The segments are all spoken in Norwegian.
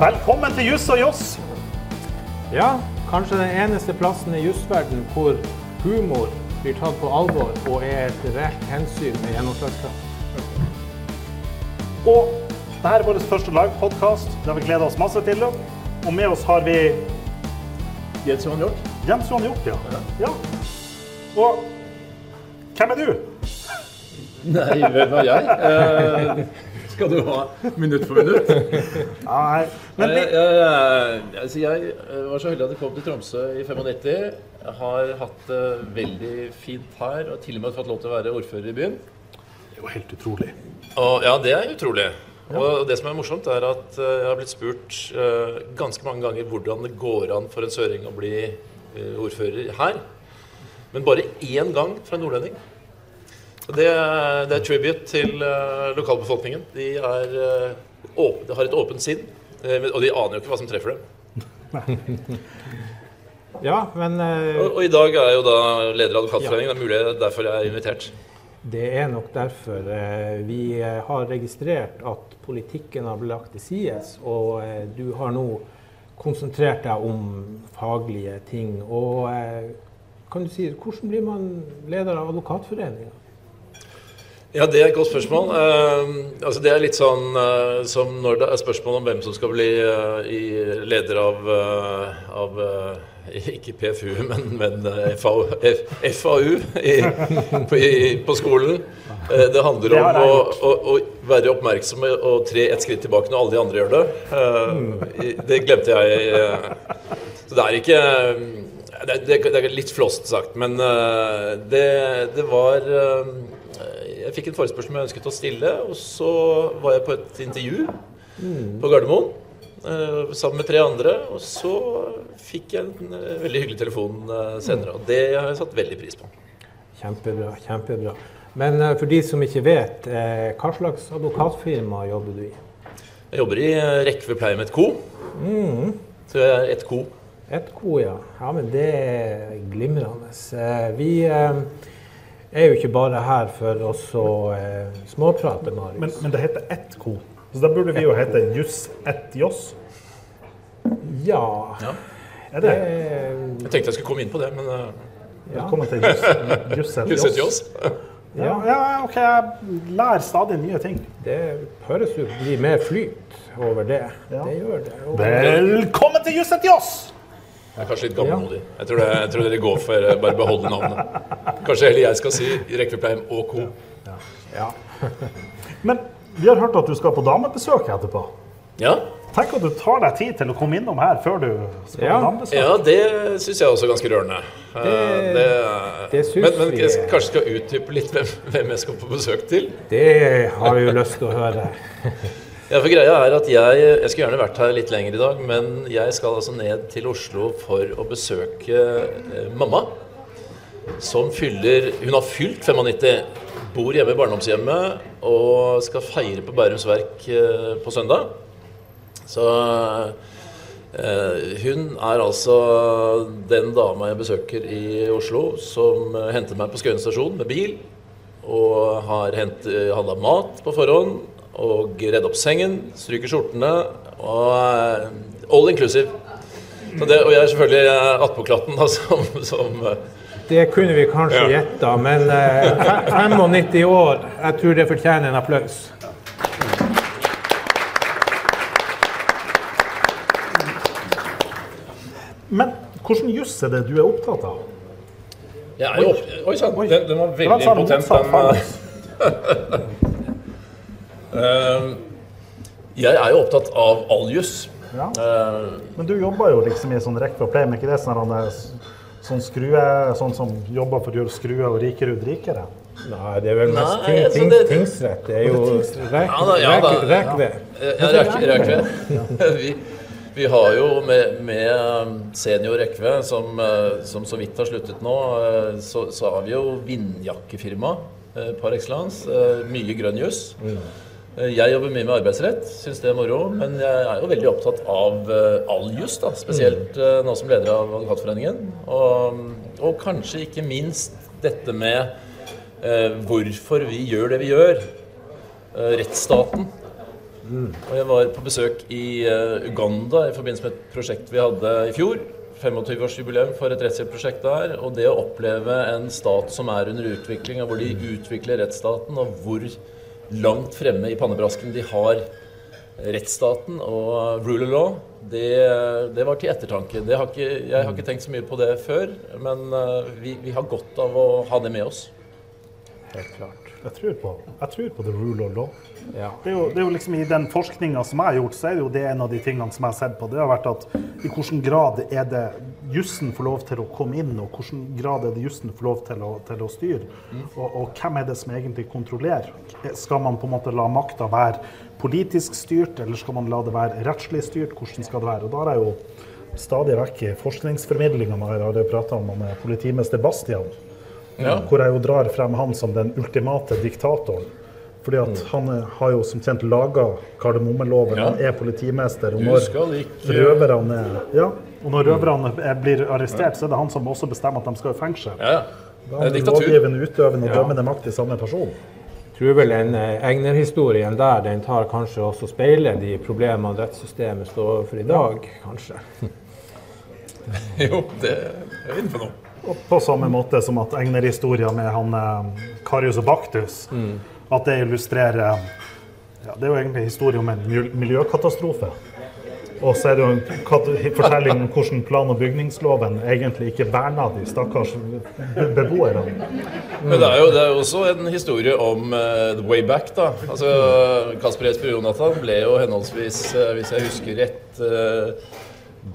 Velkommen til Juss og Joss. Ja, kanskje den eneste plassen i jussverden hvor humor blir tatt på alvor og er et reelt hensyn med gjennomslagskraft. Og dette er vår første livepodkast. Det har vi gleda oss masse til. Og med oss har vi Jens Johan Hjort. Jens Johan Hjort, ja. ja. Og hvem er du? Nei, hvem er jeg? Eh, skal du ha minutt for minutt? Nei, men vi, jeg, jeg, altså jeg var så heldig at jeg kom til Tromsø i 95. Jeg har hatt det veldig fint her og til og med fått lov til å være ordfører i byen. det er jo helt utrolig. Og, ja, det er utrolig. Og det som er morsomt, er at eh, jeg har blitt spurt uh, ganske mange ganger hvordan det går an for en søring å bli uh, ordfører her. Men bare én gang fra en nordlending. Det, det er tribute til uh, lokalbefolkningen. De, er, uh, åp- de har et åpent sinn, uh, og de aner jo ikke hva som treffer dem. Ja, men Og, og i dag er jeg jo da leder av Advokatforeningen. Det er mulig det er derfor jeg er invitert. det er nok derfor vi har registrert at politikken har blitt lagt til side, og du har nå konsentrert deg om faglige ting. Og kan du si, hvordan blir man leder av Advokatforeningen? Ja, det er et godt spørsmål. Uh, altså det er litt sånn uh, som når det er spørsmål om hvem som skal bli uh, i leder av, eh, av ikke PFU, men, men FAU, FAU i, på, i, på skolen. Det handler om det å, å, å være oppmerksom og tre et skritt tilbake når alle de andre gjør det. Det glemte jeg. så det er ikke det, det, det er litt flåst sagt, men det, det var Jeg fikk en forespørsel jeg ønsket å stille, og så var jeg på et intervju på Gardermoen Uh, sammen med tre andre. Og så fikk jeg en uh, veldig hyggelig telefon uh, senere, og det har jeg satt veldig pris på. Kjempebra, kjempebra. Men for de som ikke vet, hva slags advokatfirma jobber du i? Jeg jobber i Rekve Pleimet Co. Så jeg er ett co. Ett ko, ja. Ja, men det er glimrende. Vi eh, er jo ikke bare her for oss å eh, småprate, Marius. Men, men det heter ett ko. Så da burde vi jo hete Juss ett Joss. ja, Ja. Er det det? Jeg tenkte jeg skulle komme inn på det, men uh, ja. Velkommen til Juss, Juss ett Huset til Joss. oss. Ja, ja, ok, jeg lærer stadig nye ting. Det høres ut som det blir mer flyt over det. Ja. Det gjør det. Og, Velkommen til Juss ett Joss! Jeg er kanskje litt gammelmodig. Jeg tror, det, jeg tror dere går for eh, bare beholde navnet. Kanskje heller jeg skal si Rekvepleim og co. ja. Men vi har hørt at du skal på damebesøk etterpå. Ja, Tenk at du tar deg tid til å komme innom her før du skal Ja. på damebesøk. ja det syns jeg også er ganske rørende. Det, Det- det syns men, men jeg kanskje skal utdype litt hvem, hvem jeg skal på besøk til. Det har vi jo lyst til å høre. Ja, for greia er at jeg, jeg skulle gjerne vært her litt lenger i dag, men jeg skal altså ned til Oslo for å besøke eh, mamma. Som fyller Hun har fylt 95, bor hjemme i barndomshjemmet og skal feire på Bærums Verk eh, på søndag. Så eh, hun er altså den dama jeg besøker i Oslo, som henter meg på Skøyen stasjon med bil. Og har handla mat på forhånd. Og redd opp sengen, stryker skjortene. Og eh, all inclusive. Så det, og jeg er selvfølgelig eh, attpåklatten, da, som, som eh, Det kunne vi kanskje gjetta, men eh, 95 år, jeg tror det fortjener en applaus. Men hvordan juss er det du er opptatt av? Jeg er jo. Oi sann, den, den var veldig impotent. Den, jeg er jo opptatt av all juss. Ja. Eh, Men du jobber jo liksom i sånn rekke og play, men ikke det sånn, sånn skrue, sånn som jobber for å gjøre skrue og Rikerud rikere? Nei, det er vel mest Nei, ting, altså, ting, det- tingsrett. Det er jo rek, Ja ja da. rek, rekved. Eh, Ja, Rekve. rekve. Vi, vi har jo med, med um, senior Rekve, som, eh, som så vidt har sluttet nå, eh, så, så har vi jo vindjakkefirma eh, par excellence. eh, Mye grønn juss. Eh, Jeg jobber mye med arbeidsrett, syns det er moro. Men jeg er jo veldig opptatt av eh, all juss, spesielt eh, nå som leder av Advokatforeningen. Og, og kanskje ikke minst dette med eh, hvorfor vi gjør det vi gjør. Eh, rettsstaten. Og jeg var på besøk i eh, Uganda i forbindelse med et prosjekt vi hadde i fjor. 25-årsjubileum for et rettshjelpsprosjekt der. Og det å oppleve en stat som er under utvikling, og hvor de utvikler rettsstaten, og hvor langt fremme i pannebrasken de har rettsstaten og rule law, det, det var til ettertanke. Har ikke, jeg har ikke tenkt så mye på det før, men eh, vi, vi har godt av å ha det med oss. Helt klart. Jeg tror på, jeg tror på the rule of law. Ja. Det er, jo, det er jo liksom I den forskninga som jeg har gjort, så er det jo det en av de tingene som jeg har sett på. Det har vært at i hvilken grad er det jussen får lov til å komme inn, og hvilken grad er det jussen får lov til å, til å styre? Og, og, hvem er det som egentlig kontrollerer? Skal man på en måte la makta være politisk styrt, eller skal man la det være rettslig styrt? Hvordan skal det være? Og da har jeg jo stadig vekk i forskningsformidlinga jeg prata om med politimester Bastian. Ja. Hvor jeg jo drar frem han som den ultimate diktatoren. Fordi at mm. han har jo som kjent laga kardemommeloven, ja. han er politimester. Og når røverne ja, og når røverne blir arrestert, så er det han som også bestemmer at de skal i fengsel. Ja. Da er lovgivende, utøvende og dømmende makt i samme person. Jeg tror vel en eh, Egner-historien der den tar kanskje også speiler de problemene rettssystemet står overfor i dag, kanskje. jo, det er innenfor noe. Og på samme måte som at egner historien med han eh, Karius og Baktus, mm. at det illustrerer ja, Det er jo egentlig historie om en miljøkatastrofe. Og så er det jo en fortelling om hvordan plan- og bygningsloven egentlig ikke verna de stakkars beboerne. Men det er, jo, det er jo også en historie om uh, the way back, da. Altså, Kasper Esper Jonathan ble jo henholdsvis, uh, hvis jeg husker rett, uh,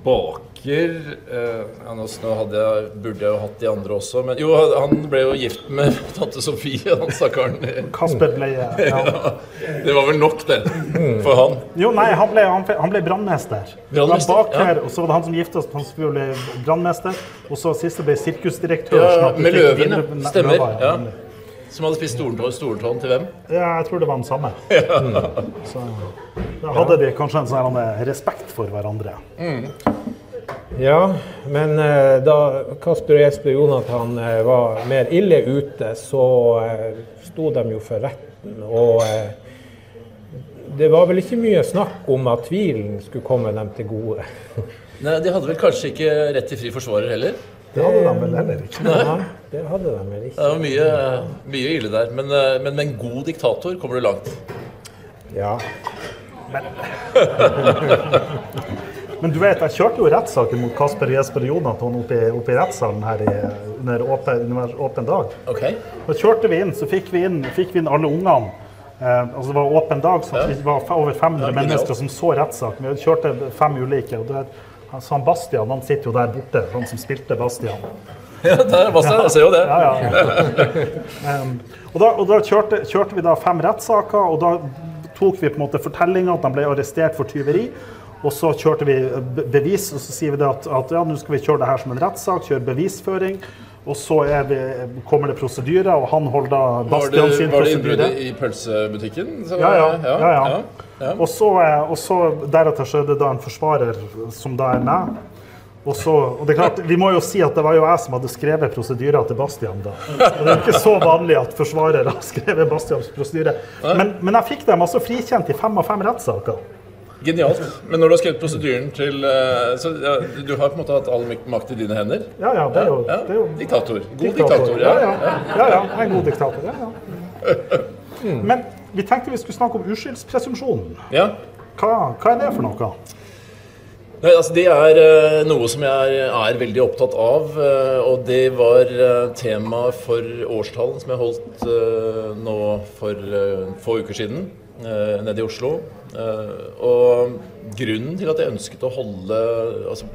bak husker uh, Nå hadde jeg, burde jeg jo hatt de andre også, men jo, han ble jo gift med tante Sofie, han stakkaren. Kasper ble ja. ja. Det var vel nok, det, for han. Jo, nei, han ble, han, han ble brannmester. Baker, ja. Og så var det han som gifta seg, han bli brannmester. Og så siste ble sirkusdirektør. Ja, med løven, ja. Stemmer. ja. Som hadde spist stortåen til hvem? Ja, jeg tror det var den samme. Ja. Mm. Så da hadde de kanskje en sånn respekt for hverandre. Mm. Ja, men eh, da Kasper og Jesper Jonathan eh, var mer ille ute, så eh, sto de jo for retten. Og det var vel ikke mye snakk om at tvilen skulle komme dem til gode. Nei, De hadde vel kanskje ikke rett til fri forsvarer heller? Det hadde de vel heller ikke. Nei, det hadde de vel ikke. Det var mye, mye ille der. Men, men, med en god diktator kommer du langt. Ja. Men Men du vet, jeg kjørte jo rettssaken mot Kasper Jesper Jonathan oppe i, oppe i rettssalen her i, under, åpen, åpen dag. Okay. Da kjørte vi inn, så fikk vi inn, fikk vi inn alle ungene. Eh, altså Det var åpen dag, så det var over 500 ja, mennesker som så rettssaken. Vi kjørte fem ulike. og der, altså, han Bastian han sitter jo der borte, han som spilte Bastian. Ja, der er Bastian, jeg ser jo det. Ja, ja. um, og da, og da kjørte, kjørte, vi da fem rettssaker, og da tok vi på en måte fortellinga at de ble arrestert for tyveri. Og så kjørte vi bevis, og så sier vi at, at ja, nå skal vi kjøre det her som en rettssak, kjøre bevisføring. Og så vi, kommer det prosedyrer, og han holder da Bastian sin prosedyre. Var det innbruddet i pølsebutikken? Ja, ja. ja, ja. ja og, så, og, så, deretter så er det da en forsvarer som da er med. Og, så, og det er klart, Vi må jo si at det var jo jeg som hadde skrevet prosedyra til Bastian. da. Og Det er ikke så vanlig at forsvarere har skrevet Bastians prosedyre. Men, men jeg fikk dem altså frikjent i fem av fem rettssaker. Genialt. Men når du har skrevet prosedyren til eh, Så ja, du har på en måte hatt all makt i dine hender? Ja, ja. Det er jo, ja, det er jo Diktator. God diktator. diktator ja. Ja, ja. en god diktator. Ja, ja. Men vi tenkte vi skulle snakke om uskyldspresumpsjonen. Ja. Hva, hva er det for noe? Nei, altså Det er uh, noe som jeg er, er, veldig opptatt av. Uh, og det var tema for årstallen som jeg holdt nå for få uker siden nede i Oslo. Eh, og grunnen til at jeg ønsket å holde altså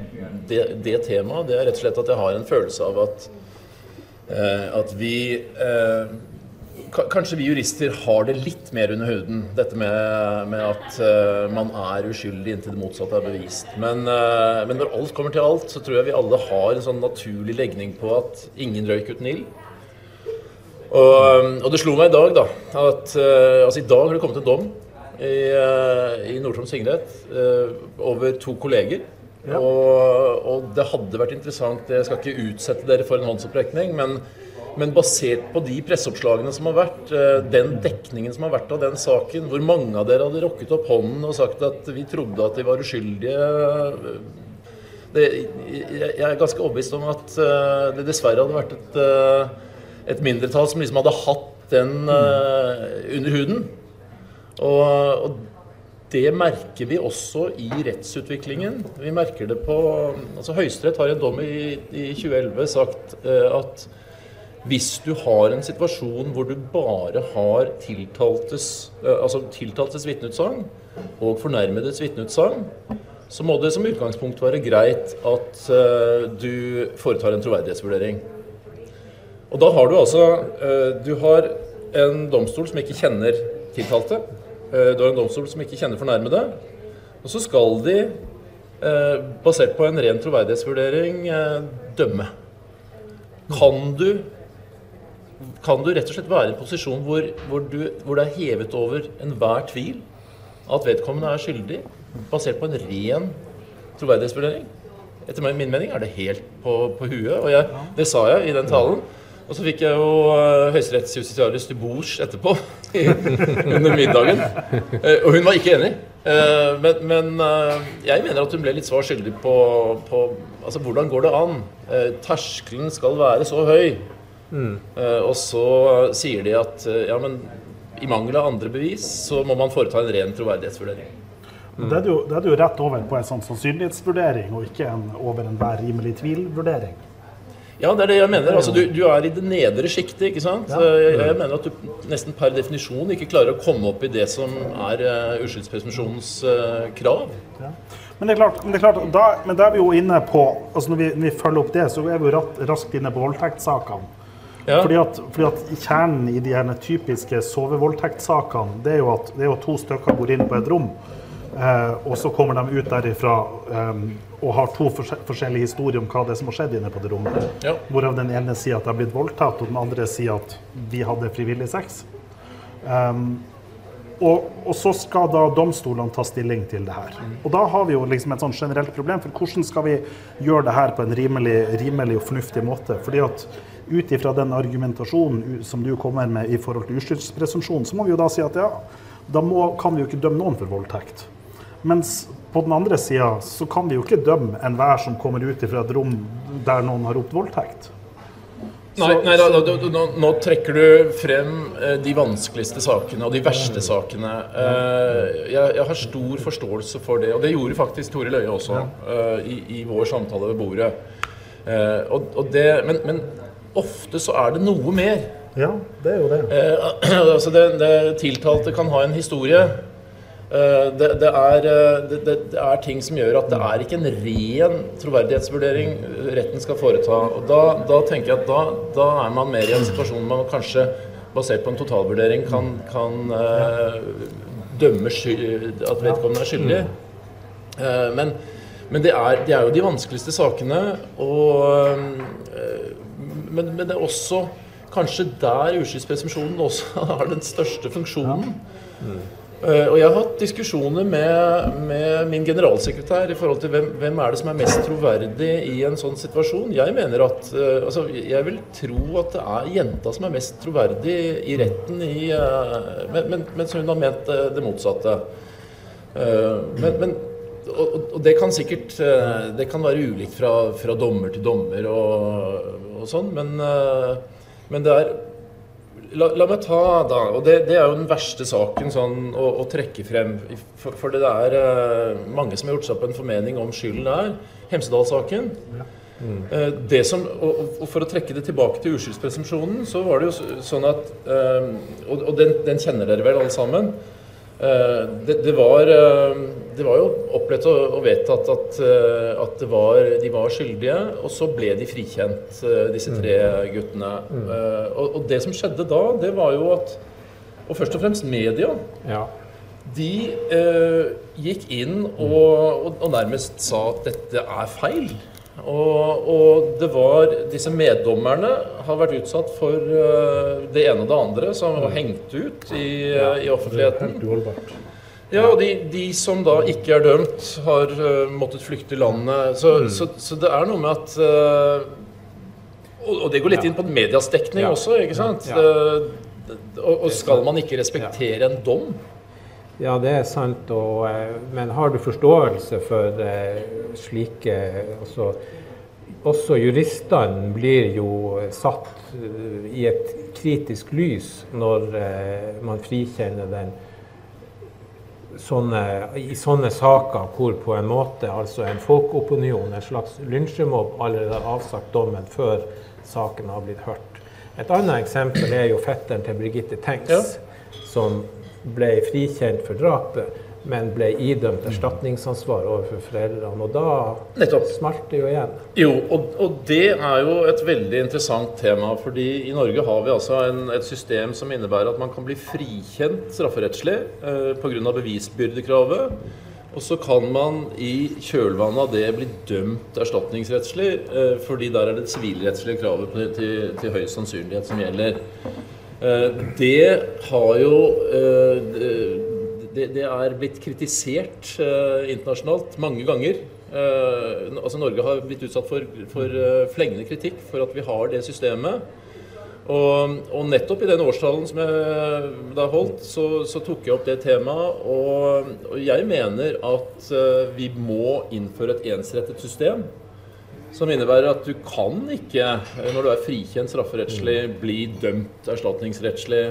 det, det temaet, det er rett og slett at jeg har en følelse av at, eh, at vi eh, Kanskje vi jurister har det litt mer under huden, dette med, med at uh, man er uskyldig inntil det motsatte er bevist. Men, uh, men, når alt kommer til alt, så tror jeg vi alle har en sånn naturlig legning på at ingen røyk uten ild. Og, og, det slo meg i dag, da, at uh, altså i dag har det kommet en dom i, uh, i Nord-Troms tingrett uh, over to kolleger. Ja. Og, og, det hadde vært interessant Jeg skal ikke utsette dere for en håndsopprekning, men Men basert på de presseoppslagene som har vært, eh, den dekningen som har vært av den saken, hvor mange av dere hadde rokket opp hånden og sagt at vi trodde at de var uskyldige det, Jeg er ganske overbevist om at eh, det dessverre hadde vært et, eh, et mindretall som liksom hadde hatt den under huden. Og, og det merker vi også i rettsutviklingen. Vi merker det på altså Høyesterett har i en dom i, i 2011 sagt at hvis du har en situasjon hvor du bare har tiltaltes, eh, altså tiltaltes vitneutsagn og fornærmedes vitneutsagn, så må det som utgangspunkt være greit at eh, du foretar en troverdighetsvurdering. Og da har du altså uh, Du har en domstol som ikke kjenner tiltalte. Uh, du har en domstol som ikke kjenner fornærmede. Og så skal de, basert på en ren troverdighetsvurdering, dømme. Kan du kan du rett og slett være i en posisjon hvor, hvor, du, hvor det er hevet over enhver tvil at vedkommende er skyldig, basert på en ren troverdighetsvurdering. Etter min mening er det helt på, på huet, og jeg, det sa jeg i den talen. Og så fikk jeg jo uh, høyesterettsjustitiarius til bords etterpå, under middagen. Uh, og hun var ikke enig. Uh, men, men jeg mener at hun ble litt svar skyldig på, på altså, hvordan går det an? terskelen skal være så høy Mm. Og så sier de at ja, men i mangel av andre bevis så må man foreta en ren troverdighetsvurdering. Mm. Det, er jo, det er jo rett over på en sånn sannsynlighetsvurdering, og ikke en, over enhver rimelig tvil-vurdering. Ja, det er det jeg mener. Altså, du, du er i det nedre sjiktet. ikke sant? Ja. Jeg, jeg, mener at du nesten per definisjon ikke klarer å komme opp i det som er uh, uskyldspresumpsjonens uh, krav. Ja. Men det er klart, men det er klart da, men da er vi jo inne på altså Når vi, når vi følger opp det, så er vi jo raskt inne på voldtektssakene. Ja. Fordi, at, fordi, at, Kjernen i de her typiske sovevoldtektssakene det er jo at det er jo to stykker går inn på et rom, og så kommer de ut derifra eh, og har to forskjellige historier om hva det er som har skjedd inne på det rommet. Ja. Hvorav den ene sier at de har blitt voldtatt, og den andre sier at de hadde frivillig sex. Um, og, og, så skal da domstolene ta stilling til det her. Og da har vi jo liksom et sånn generelt problem, for hvordan skal vi gjøre det her på en rimelig, rimelig og fornuftig måte? Fordi at ut ifra den argumentasjonen som du kommer med i forhold til uskyldspresumpsjon, så må vi jo da si at ja, da må, kan vi jo ikke dømme noen for voldtekt. Mens på den andre sida så kan vi jo ikke dømme enhver som kommer ut fra et rom der noen har ropt voldtekt. Nei, nei da, da, nå, nå, trekker du frem eh, de vanskeligste sakene og de verste sakene. Eh, jeg, jeg, har stor forståelse for det, og det gjorde faktisk Tore Løie også eh, i, i, vår samtale ved bordet. Eh, og, og det, men, men ofte så er det noe mer. Ja, det er jo det. Eh, altså det, det tiltalte kan ha en historie. Eh, det, det, er, eh, det, det, er, ting som gjør at det er ikke en ren troverdighetsvurdering retten skal foreta. Og da, da tenker jeg at da, da, er man mer i en situasjon man kanskje basert på en totalvurdering kan, kan uh, dømme skyld, at vedkommende er skyldig. Uh, men, men det, er, det er jo de vanskeligste sakene. Og uh, men, men, det er også kanskje der uskyldspresumpsjonen også har den største funksjonen. Ja. Mm. Uh, og jeg har hatt diskusjoner med, med, min generalsekretær i forhold til hvem, hvem, er det som er mest troverdig i en sånn situasjon. Jeg mener at uh, altså, jeg vil tro at det er jenta som er mest troverdig i retten, i, uh, men, men, mens hun har ment det motsatte. men, men og, og, det kan sikkert Det kan være ulikt fra, fra dommer til dommer. og og sånn, men, eh, men, det er la, la, meg ta, da Og det, det, er jo den verste saken sånn, å, å trekke frem. For, for, det er eh, mange som har gjort seg opp en formening om skylden der. Hemsedal-saken. Ja. Mm. Eh, det som, og, og, For å trekke det tilbake til uskyldspresumpsjonen, så var det jo sånn at eh, Og, og den, den, kjenner dere vel alle sammen. Det, det, var, det, var, jo opplevd og, og vedtatt at, at var, de var skyldige, og så ble de frikjent, disse tre mm. guttene. Mm. Og, og, det som skjedde da, det var jo at Og først og fremst media. Ja. De eh, gikk inn og, og, nærmest sa at dette er feil. Og, og, det var Disse meddommerne har vært utsatt for uh, det ene og det andre, som var hengt ut i, uh, i offentligheten. Ja, og de, de, som da ikke er dømt, har uh, måttet flykte landet. Så, mm. så, så, det er noe med at Og, og det går litt inn på medias dekning også, ikke sant? Og, og skal man ikke respektere en dom? Ja, det er sant. Og, eh, men har du forståelse for eh, slike altså, Også juristene blir jo satt eh, i et kritisk lys når man frikjenner den sånne, i sånne saker hvor på en måte altså en folkeopinion, en slags lynsjemobb, allerede har avsagt dommen før saken har blitt hørt. Et annet eksempel er jo fetteren til Birgitte Tengs, Ja. som ble frikjent for drapet, men ble idømt erstatningsansvar overfor foreldrene. Og da Nettopp. smalt det jo igjen. Jo, og, og det er jo et veldig interessant tema. fordi i Norge har vi altså en, et system som innebærer at man kan bli frikjent strafferettslig eh, pga. bevisbyrdekravet. Og så kan man i kjølvannet av det bli dømt erstatningsrettslig, eh, fordi der er det sivilrettslige kravet til, til, til høy sannsynlighet som gjelder. Eh, det har jo eh, det, det er blitt kritisert eh, internasjonalt mange ganger. Eh, altså Norge har blitt utsatt for, for eh, flengende kritikk for at vi har det systemet. Og, og nettopp i den årstalen som jeg da holdt, så, så tok jeg opp det temaet. Og, og jeg mener at uh, vi må innføre et ensrettet system. Som innebærer at du kan ikke, når du er frikjent strafferettslig, bli dømt erstatningsrettslig.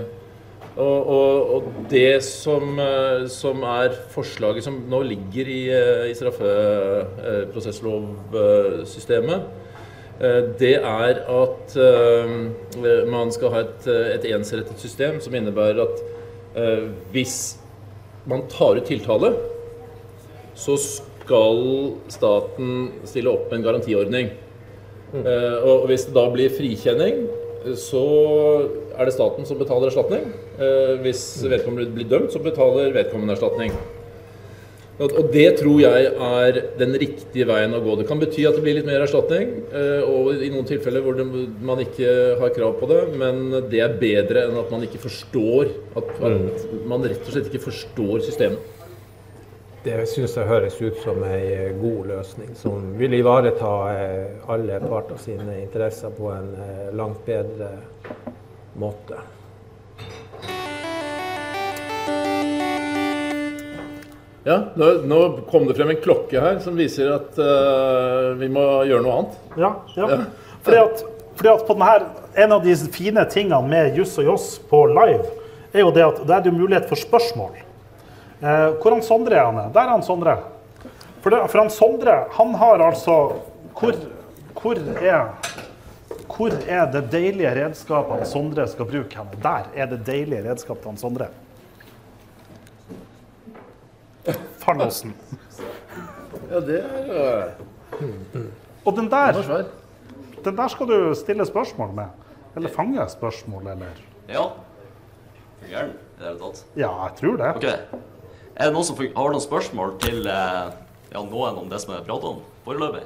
Og, og, og det som, eh, som er forslaget som nå ligger i, eh, i straffeprosesslovsystemet, eh, det er at man skal ha et, et ensrettet system som innebærer at hvis man tar ut tiltale, så skal staten stille opp med en garantiordning. Eh, og hvis det da blir frikjenning, så er det staten som betaler erstatning. Eh, hvis vedkommende blir dømt, så betaler vedkommende erstatning. Og det tror jeg er den riktige veien å gå. Det kan bety at det blir litt mer erstatning, eh, og i noen tilfeller hvor det, man ikke har krav på det, men det er bedre enn at man ikke forstår at, at man rett og slett ikke forstår systemet. Det syns jeg høres ut som ei god løsning, som vil ivareta eh, alle parter sine interesser på en eh, langt bedre måte. Ja, nå, nå kom det frem en klokke her som viser at uh, vi må gjøre noe annet. Ja, ja. Ja. Fordi at, fordi at på denne, En av de fine tingene med Juss og Joss på live, er jo det at det er det mulighet for spørsmål. Eh, hvor han Sondre er han? Der er han Sondre. For, det, for han Sondre, han har altså Hvor, hvor er hvor er det deilige redskapet han Sondre skal bruke henne? Der er det deilige redskapet han Sondre. Farnåsen. Ja, det er Og den der Den der skal du stille spørsmål med. Eller fange spørsmål, eller Ja. Fungerer den i det hele tatt? Ja, jeg tror det. Ok. Er det noen som har noen spørsmål til eh, ja, noen om det som er pratet om foreløpig?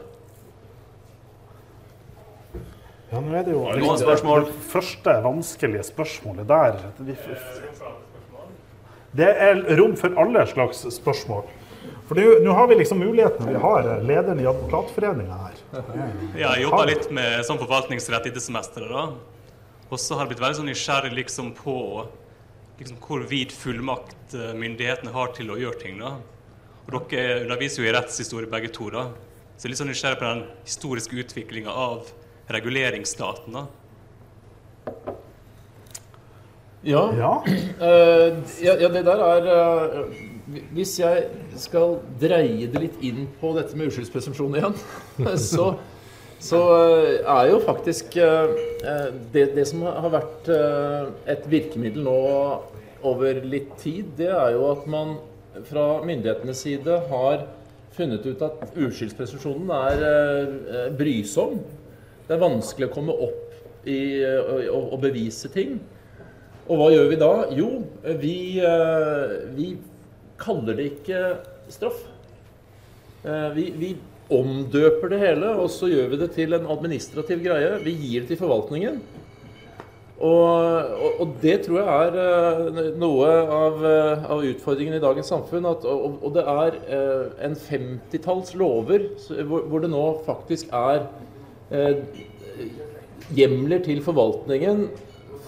Ja, nå er det jo Noen spørsmål? det første vanskelige spørsmålet der. Vi- Det er rom for alle slags spørsmål. For det nå har vi liksom mulighetene. Vi har lederen i Advokatforeninga her. Ja, jeg jobba litt med sånn forvaltningsrett etter semesteret. da. Og så har jeg blitt veldig sånn nysgjerrig liksom på liksom hvor vid fullmakt eh, myndighetene har til å gjøre ting. da. Og Dere underviser jo i rettshistorie begge to. da. Så jeg er litt sånn nysgjerrig på den historiske utviklinga av reguleringsstaten. da. Ja. Ja. Uh, ja, ja, det der er uh, Hvis jeg skal dreie det litt inn på dette med uskyldspresumpsjon igjen, så, så uh, er jo faktisk det, det som har vært et virkemiddel nå over litt tid, det er jo at man fra myndighetenes side har funnet ut at uskyldspresumpsjonen er brysom. Det er vanskelig å komme opp i å bevise ting. Og hva gjør vi da? Jo, vi, eh, vi kaller det ikke straff. Eh, Vi, vi omdøper det hele, og så gjør vi det til en administrativ greie. Vi gir det til forvaltningen. Og, og, og det tror jeg er eh, noe av, av utfordringen i dagens samfunn. At, og, og det er en femtitalls lover hvor, hvor det nå faktisk er hjemler til forvaltningen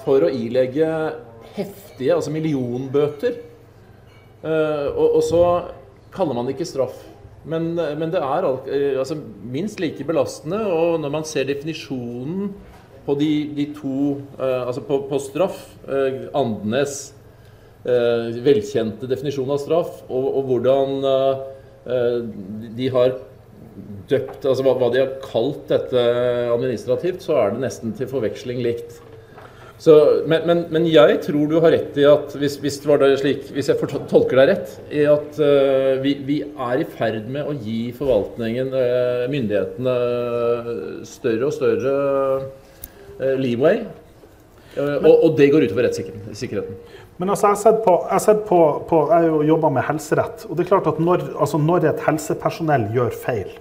for å ilegge heftige, altså millionbøter. Eh, og, og så kaller man det ikke straff. Men, men det er eh, altså, minst like belastende. Og når man ser definisjonen på de, de to eh, Altså på, på straff, Andenes velkjente definisjon av straff, og, og hvordan de- har døpt Altså hva de har kalt dette administrativt, så er det nesten til forveksling likt. Så, men, men, men jeg tror du har rett i at hvis, hvis, slik, hvis jeg tolker deg rett, i at uh, vi, vi er i ferd med å gi forvaltningen, uh, myndighetene, større og større uh, leeway. Men, og, og det går utover rettssikkerheten. Men altså, jeg har sett på, jeg sett på, på Jeg har jo jobba med helserett. og det er klart at Når, altså når et helsepersonell gjør feil,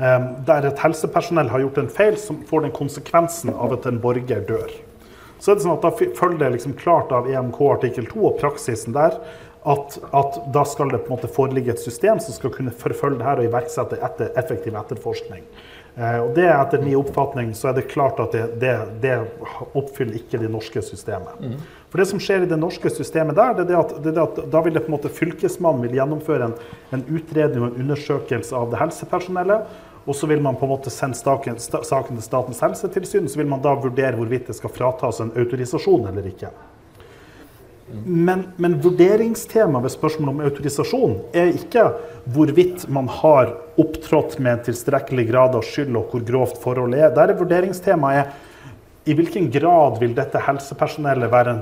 um, der et helsepersonell har gjort en feil som får den konsekvensen av at en borger dør, så er det sånn at da følger det liksom klart av EMK artikkel 2 og praksisen der at, at da skal det på en måte foreligge et system som skal kunne forfølge det her og iverksette etter, effektiv etterforskning. Eh, og det er Etter min oppfatning så er det klart at det, det, det oppfyller ikke det norske systemet. For Det som skjer i det norske systemet der, det er det at, det er at da vil det på en måte fylkesmannen vil gjennomføre en, en utredning og en undersøkelse av det helsepersonellet. Og så vil man på en måte sende saken til Statens helsetilsyn, så vil man da vurdere hvorvidt det skal fratas en autorisasjon eller ikke. Men, men vurderingstema ved spørsmålet om autorisasjon er ikke hvorvidt man har opptrådt med en tilstrekkelig grad av skyld og hvor grovt forholdet er. Der er vurderingstemaet i hvilken grad vil dette helsepersonellet være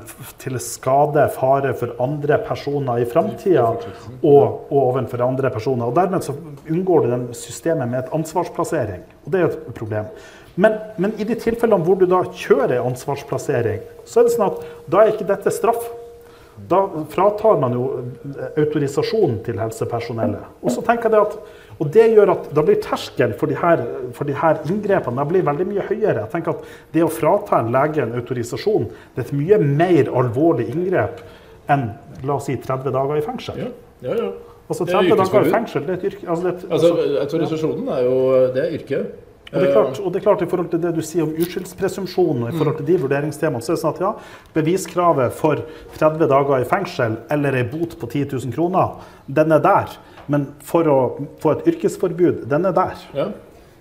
til skade, fare for andre personer i framtida og, og overfor andre personer. Og Dermed så unngår du den systemet med et ansvarsplassering. Og det er et problem. Men, men i de tilfellene hvor du da kjører ansvarsplassering, så er det sånn at da er ikke dette straff. Da fratar man jo autorisasjonen til helsepersonellet. Og så tenker jeg at og det gjør at da blir terskelen for disse for de her inngrepene blir veldig mye høyere. Jeg tenker at Det å frata en lege en autorisasjon det er et mye mer alvorlig inngrep enn la oss si 30 dager i fengsel. Ja, ja, ja. Altså Det er 30 dager i fengsel, det er et yrke. Altså, det Altså, altså, autorisasjonen er jo det er yrke. og det, klart, og det er klart, I forhold til det du sier om uskyldspresumpsjon, i forhold til de vurderingstemaene, så er det sånn at ja, beviskravet for 30 dager i fengsel eller ei bot på 10 000 kroner, den er der. Men for å få et yrkesforbud, den er der. Ja.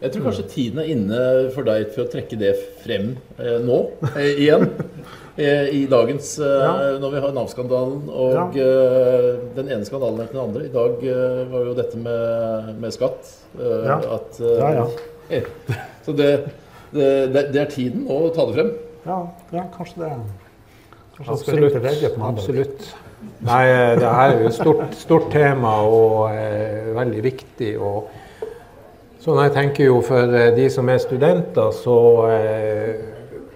Jeg tror kanskje tiden er inne for deg for å trekke det frem eh, nå eh, igjen. Eh, I dagens eh, Ja. Når vi har Nav-skandalen og ja. den ene skandalen etter den andre. I dag eh, var jo dette med, med skatt. eh, Ja. At, eh, Ja, ja. eh, Så det, det, det, er tiden å ta det frem. Ja, ja kanskje det. Kanskje Absolutt. Absolutt. Nei, eh, det her er jo et stort, stort tema og eh, veldig viktig. Og sånn jeg tenker jo for eh, de som er studenter, så eh,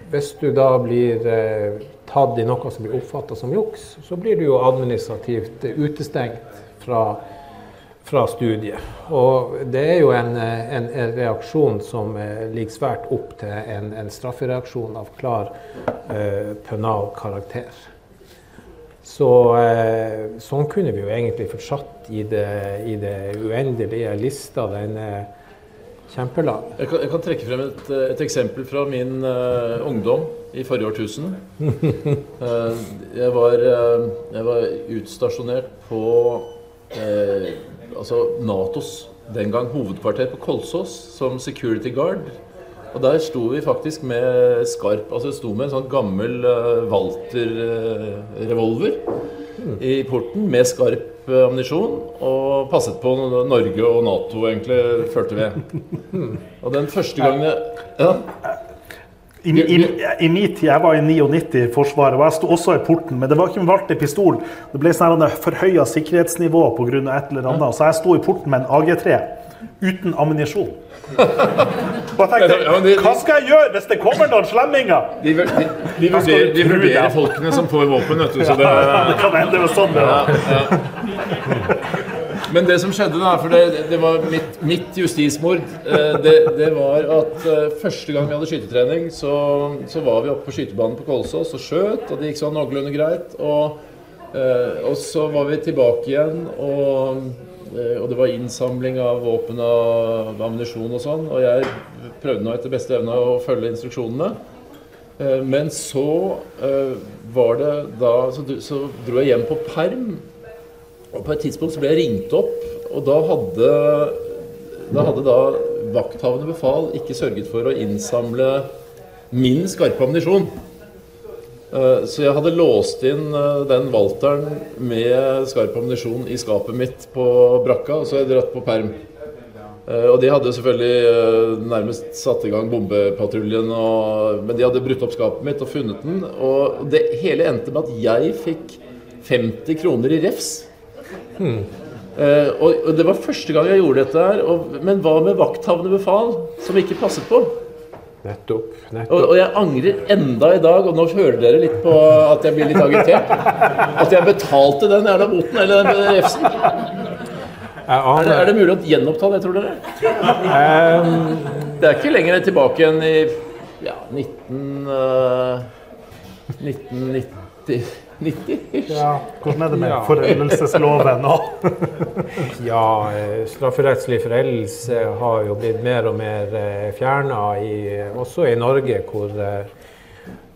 Hvis du da blir eh, tatt i noe som blir oppfatta som juks, så blir du jo administrativt utestengt fra, fra studiet. Og det er jo en, eh, en, en reaksjon som ligger svært opp til en, en straffereaksjon av klar eh, pønal karakter. Så eh, sånn kunne vi jo egentlig fortsatt i det, i det uendelige. Lista den er kjempelang. Jeg kan, jeg kan trekke frem et, eh, et eksempel fra min uh, ungdom i forrige årtusen. uh, jeg, var, uh, jeg var utstasjonert på eh, altså Natos den gang hovedkvarter på Kolsås som security guard. Og der sto vi faktisk med skarp Altså sto med en sånn gammel uh, Walter-revolver i porten med skarp eh, ammunisjon og passet på Norge og Nato, egentlig, følte vi. Og den første gangen ja, I, i, I min tid, jeg var i 99 i Forsvaret, og jeg sto også i porten, men det var ikke med valgte pistol. Det ble sånn forhøya sikkerhetsnivå pga. et eller annet, så jeg sto i porten med en AG3 uten ammunisjon. Og tenkte, Ja, de, hva skal jeg gjøre hvis det kommer noen slemminger? de, de, de, vurderer, de vurderer folkene som får våpen, vet du. Så det, Det kan hende det var sånn det var. Men det som skjedde, da, for det, det var mitt, mitt justismord, eh, det, det var at eh, første gang vi hadde skytetrening, så, så var vi oppe på skytebanen på Kolsås og skjøt, og det gikk sånn noenlunde greit. Og, eh, og så var vi tilbake igjen, og, og det var innsamling av våpen og ammunisjon og sånn, og jeg prøvde nå etter beste evne å følge instruksjonene. Eh, Men så eh, var det da så, så dro jeg hjem på perm. Og på et tidspunkt så ble jeg ringt opp, og da hadde da hadde da vakthavende befal ikke sørget for å innsamle min skarpe ammunisjon. Eh, Så jeg hadde låst inn eh, den Walteren med skarp ammunisjon i skapet mitt på brakka, og så har jeg dratt på perm. Eh, Og de hadde selvfølgelig nærmest satt i gang bombepatruljen, og, men de hadde brutt opp skapet mitt og funnet den. Og det hele endte med at jeg fikk 50 kroner i refs. Hmm. og, og det var første gang jeg gjorde dette her. Men hva med vakthavende befal som ikke passet på? Nettopp. Og, nettopp. og jeg angrer enda i dag, og nå hører dere litt på at jeg blir litt agitert, at jeg betalte den jævla boten, eller den refsen. Er det, er det mulig å gjenoppta det, tror dere? Um, Det er ikke lenger tilbake enn i ja, 19... Uh, 1990 90 -ish. Ja, hvordan er det med Ja. foreldelsesloven nå? Ja, eh, strafferettslig foreldelse har jo blitt mer og mer fjerna, også i Norge, hvor eh,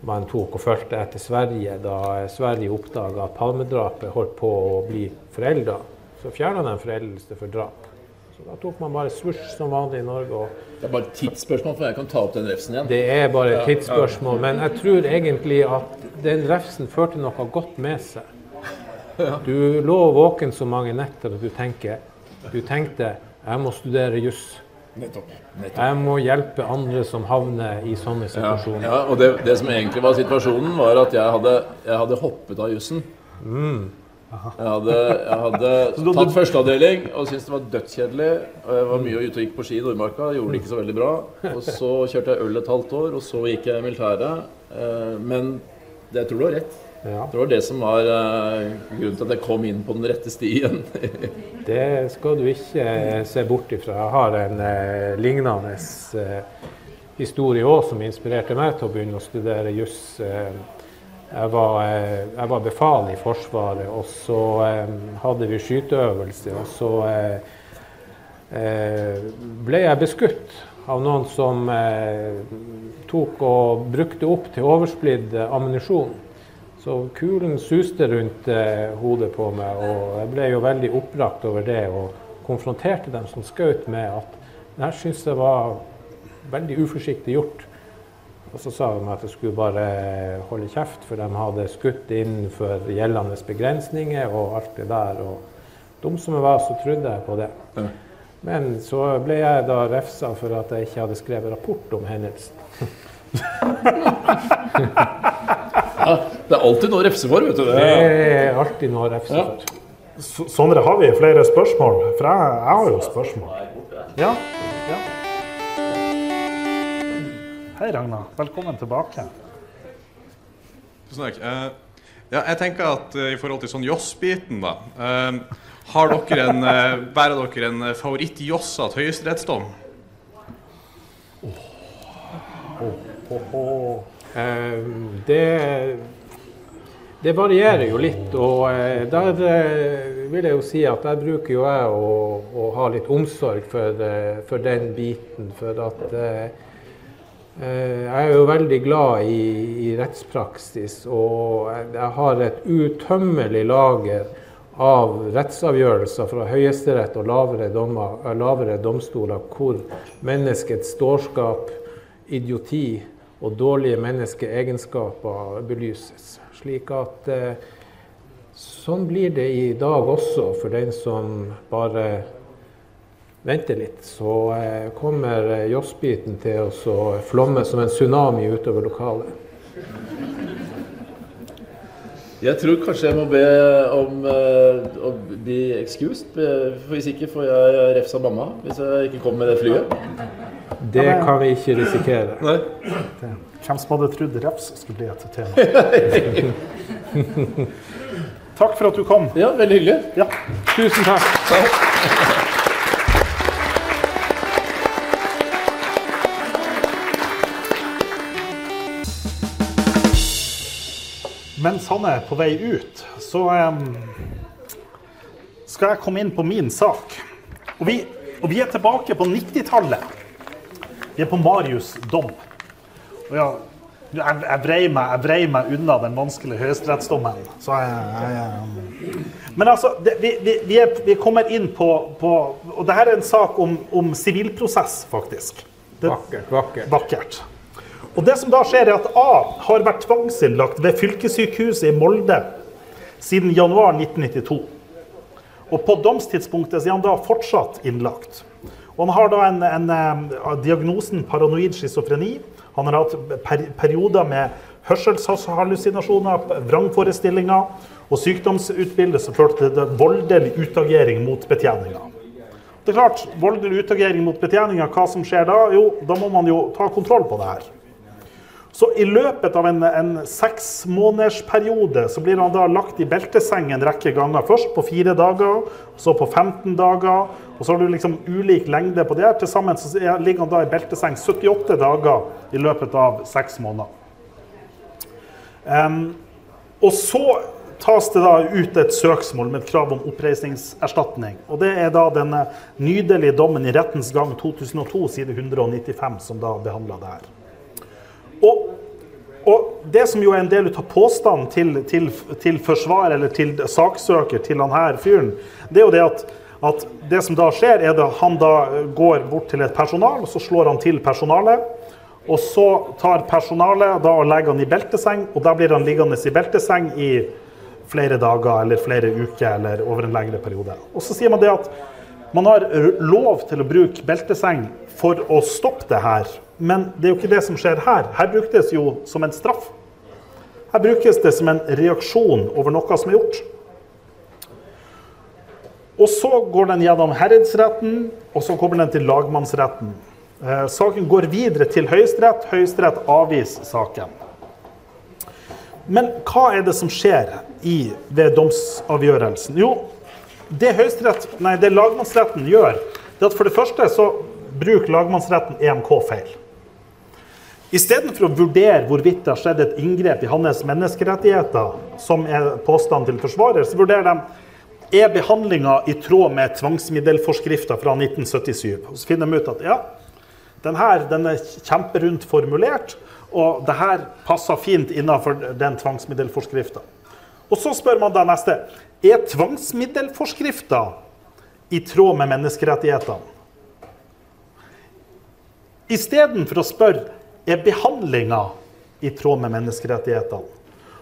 man tok og fulgte etter Sverige da Sverige oppdaga at palmedrapet holdt på å bli forelda. Så fjerna de foreldelse for drap. Da tok man bare svosj som vanlig i Norge. Det er bare et tidsspørsmål før jeg kan ta opp den refsen igjen. Det er bare et tidsspørsmål. Men jeg tror egentlig at den refsen førte noe godt med seg. Du lå våken så mange netter at du tenker Du tenkte jeg må studere juss. Nettopp. Nettopp. Jeg må hjelpe andre som havner i sånne situasjoner. ja, og det, det som egentlig var situasjonen, var at jeg hadde, jeg hadde hoppet av jussen. Jeg hadde, jeg hadde tatt førsteavdeling og syntes det var dødskjedelig. Jeg var mye ute og gikk på ski i Nordmarka, gjorde det ikke så veldig bra. Og så kjørte jeg øl et halvt år, og så gikk jeg i militæret. Eh, Men det, jeg tror du har rett. Ja, Det var det som var eh, grunnen til at jeg kom inn på den rette stien. det skal du ikke eh, se bort ifra. Jeg har en lignende historie òg som inspirerte meg til å begynne å studere juss. Jeg, var, eh, jeg var befal i Forsvaret, og så eh, hadde vi skyteøvelse. Og så eh, eh, ble jeg beskutt av noen som eh, tok og brukte opp til oversplidd eh, ammunisjon. Så kulen suste rundt hodet på meg, og jeg ble jo veldig oppbrakt over det. Og konfronterte dem som skjøt med at det her syns jeg var veldig uforsiktig gjort. Og så sa de at jeg skulle bare holde kjeft, for de hadde skutt innenfor gjeldende begrensninger og alt det der. Og dum som jeg var, så trodde jeg på det. Ja. Men så ble jeg da refsa for at jeg ikke hadde skrevet rapport om hendelsen. Ja, det er alltid noe å refse for, vet du. Det er alltid noe å refse Ja. for. Sondre, har vi flere spørsmål? For jeg, jeg har jo spørsmål. Ja. Hei, Ragna. Velkommen tilbake. Tusen takk. Uh, ja, jeg tenker at uh, i forhold til sånn Joss-biten, da uh, Har dere en, uh, bærer dere en favoritt-Joss-at høyesterettsdom? Eh, Det, det varierer jo litt, og der vil jeg jo si at der bruker jo jeg å, å ha litt omsorg for, for den biten. For at jeg er jo veldig glad i, i rettspraksis, og jeg har et utømmelig lager av rettsavgjørelser fra Høyesterett og lavere, dommer, eh, lavere domstoler hvor menneskets dårskap, idioti og dårlige menneskeegenskaper belyses. Slik at eh, sånn blir det i dag også for den som bare venter litt. Så eh, kommer eh, til å flomme som en tsunami utover lokalet. Jeg tror kanskje jeg må be om eh, å bli excused. eh, For hvis ikke får jeg refs av mamma hvis jeg ikke kommer med det flyet. Det kan vi ikke risikere. Nei. Hvem som hadde trodd refs skulle bli et tema? Takk for at du kom. Ja, veldig hyggelig. Ja. Tusen takk. Mens han er på vei ut, så um, skal jeg komme inn på min sak. Og vi, og vi er tilbake på 90-tallet. Vi er på Marius dom. Og ja, Jeg, jeg, vrei meg, jeg vrei meg unna den vanskelige høyesterettsdommen. Så jeg, jeg, Men altså, det, vi, vi, vi, er, vi, kommer inn på, på Og dette er en sak om, om sivilprosess, faktisk. Det, vakkert, vakkert. vakkert. Og det som da skjer, er at A har vært tvangsinnlagt ved fylkessykehuset i Molde siden januar 1992. Og på domstidspunktet er han da fortsatt innlagt. Og han har da en, en, eh, diagnosen paranoid schizofreni. Han har hatt per, perioder med hørselshallusinasjoner, vrangforestillinger og sykdomsutbilde som førte til voldelig utagering mot betjeninga. Det er klart, Voldelig utagering mot betjeninga, hva som skjer da? Jo, da må man jo ta kontroll på det her. Så i løpet av en, en seksmånedersperiode så blir han da lagt i belteseng en rekke ganger. Først på fire dager, så på 15 dager. Og så har du liksom ulik lengde på det. her. Til sammen så ligger han da i belteseng 78 dager i løpet av seks måneder. Um, og så tas det da ut et søksmål med et krav om oppreisningserstatning. Og Det er da denne nydelige dommen i Rettens gang 2002, side 195, som da behandla det her. Og, og, Det som jo er en del av påstanden til, til, til forsvarer eller til saksøker til han her fyren, det er jo det at, at det som da skjer, er at han da går bort til et personal, og så slår han til personalet. Og så tar personalet da og legger han i belteseng, og da blir han liggende i belteseng i flere dager eller flere uker eller over en lengre periode. Og så sier man det at man har lov til å bruke belteseng for å stoppe det her. Men det er jo ikke det som skjer her. Her brukes det jo som en straff. Her brukes det som en reaksjon over noe som er gjort. Og så går den gjennom herredsretten, og så kommer den til lagmannsretten. Eh, saken går videre til Høyesterett. Høyesterett avviser saken. Men hva er det som skjer i, ved domsavgjørelsen? Jo, det, nei, det lagmannsretten gjør, det at for det første så bruker lagmannsretten EMK feil. Istedenfor å vurdere hvorvidt det har skjedd et inngrep i hans menneskerettigheter, som er påstanden til forsvarer, så vurderer de er behandlinga i tråd med tvangsmiddelforskrifta fra 1977. Og så finner de ut at ja, den her den er kjemperundt formulert, og det her passer fint innenfor den tvangsmiddelforskrifta. Og så spør man da neste er tvangsmiddelforskrifta i tråd med menneskerettighetene. Istedenfor å spørre er behandlinga i tråd med menneskerettighetene.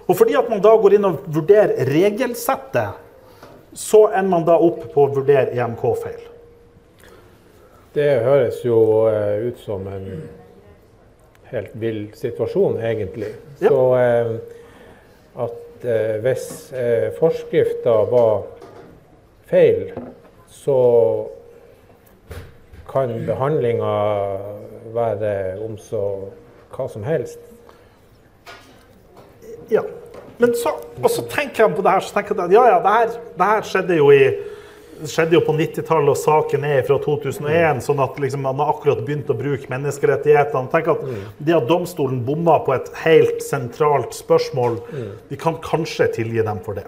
Og fordi at man da går inn og vurderer regelsettet, så ender man da opp på å vurdere EMK-feil. Det høres jo eh, ut som en helt vill situasjon, egentlig. Ja. Så eh, eh, hvis eh, forskrifta var feil, så kan behandlinga være om så hva som helst. Ja. Men så, og så tenker jeg på det her, så tenker jeg at ja, ja, det her, det her skjedde jo i skjedde jo på 90-tallet, og saken er fra 2001. sånn at liksom, man har akkurat begynt å bruke menneskerettighetene. Tenk at Det at domstolen bomma på et helt sentralt spørsmål, vi kan kanskje tilgi dem for det.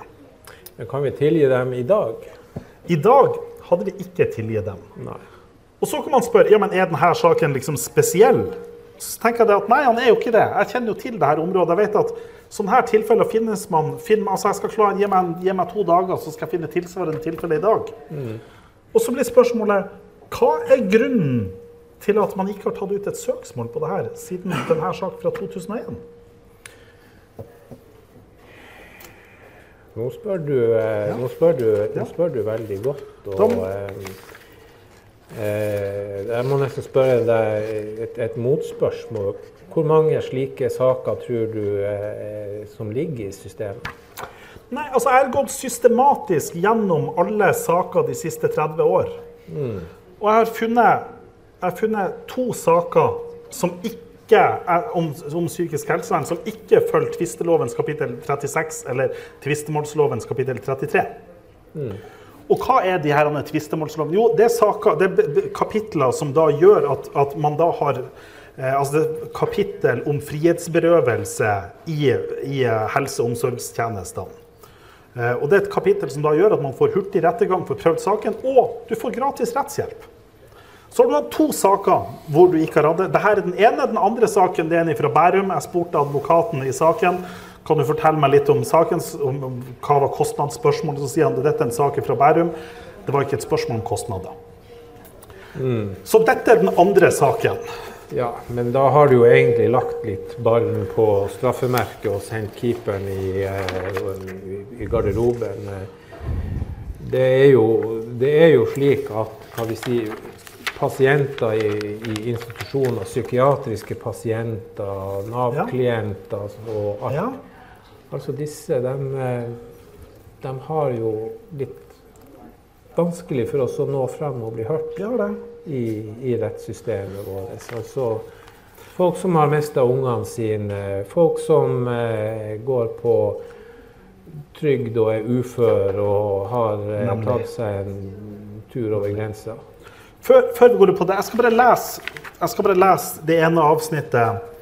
Men kan vi tilgi dem i dag? I dag hadde vi ikke tilgitt dem. Nei. Og så kan man spørre ja, men er denne saken liksom spesiell. Så tenker jeg at nei, han er jo ikke det. Jeg kjenner jo til dette området. Jeg vet at sånne her tilfeller finnes man finner, altså jeg skal klare, gi meg, gi meg, to dager, så skal jeg finne tilsvarende tilfelle i dag. Mm. Og så blir spørsmålet hva er grunnen til at man ikke har tatt ut et søksmål på det her siden denne saken fra 2001? Nå spør du, eh, nå spør du, nå spør du veldig godt. Og, da, eh, jeg må nesten spørre deg et, et motspørsmål. Hvor mange slike saker tror du eh, som ligger i systemet? Nei, altså Jeg har gått systematisk gjennom alle saker de siste 30 år. Mm. Og jeg har, funnet, jeg har funnet, to saker som ikke er om, om psykisk helsevern som ikke følger tvistelovens kapittel 36 eller tvistemålslovens kapittel 33. Mm. Og hva er de her tvistemålslovene? Jo, det er, saker, det er kapitler som da gjør at, at man da har Eh, altså det kapittel om frihetsberøvelse i, i helse- og omsorgstjenestene. Eh, og det er et kapittel som da gjør at man får hurtig rettergang for prøvd saken, og du får gratis rettshjelp. Så har du hatt to saker hvor du ikke har hatt det. Dette er den ene. Den andre saken det er en fra Bærum. Jeg spurte advokaten i saken. Kan du fortelle meg litt om saken? Om, hva var kostnadsspørsmålet? Så sier han at dette er en sak fra Bærum. Det var ikke et spørsmål om kostnader. Så dette er den andre saken. Ja, men da har du jo egentlig lagt litt ballen på straffemerket og sendt keeperen i, eh, i garderoben. Det er, jo, det er jo slik at hva vi si, pasienter i, i institusjoner, psykiatriske pasienter, Nav-klienter og alt Ja. Altså disse, de, de har jo litt vanskelig for oss å nå frem og bli hørt i, i rettssystemet vårt. Altså, folk som har mista ungene sine, folk som eh, går på trygd og er ufør og har eh, tatt seg en tur over grensa. Før, før vi går på det, jeg skal bare lese, skal bare lese det ene avsnittet.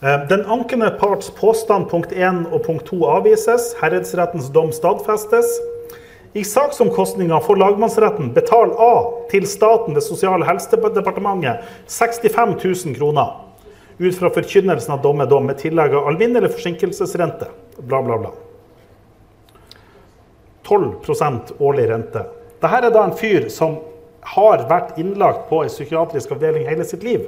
Eh, Den ankende parts påstand punkt 1 og punkt 2 avvises. Herredsrettens dom stadfestes. I saksomkostninger får lagmannsretten betal A til staten ved Sosial- og helsedepartementet 65 000 kroner. Ut fra forkynnelsen av dommedom dom med tillegg av alminnelig forsinkelsesrente. Bla, bla, bla. 12% årlig rente. Dette er da en fyr som har vært innlagt på en psykiatrisk avdeling hele sitt liv.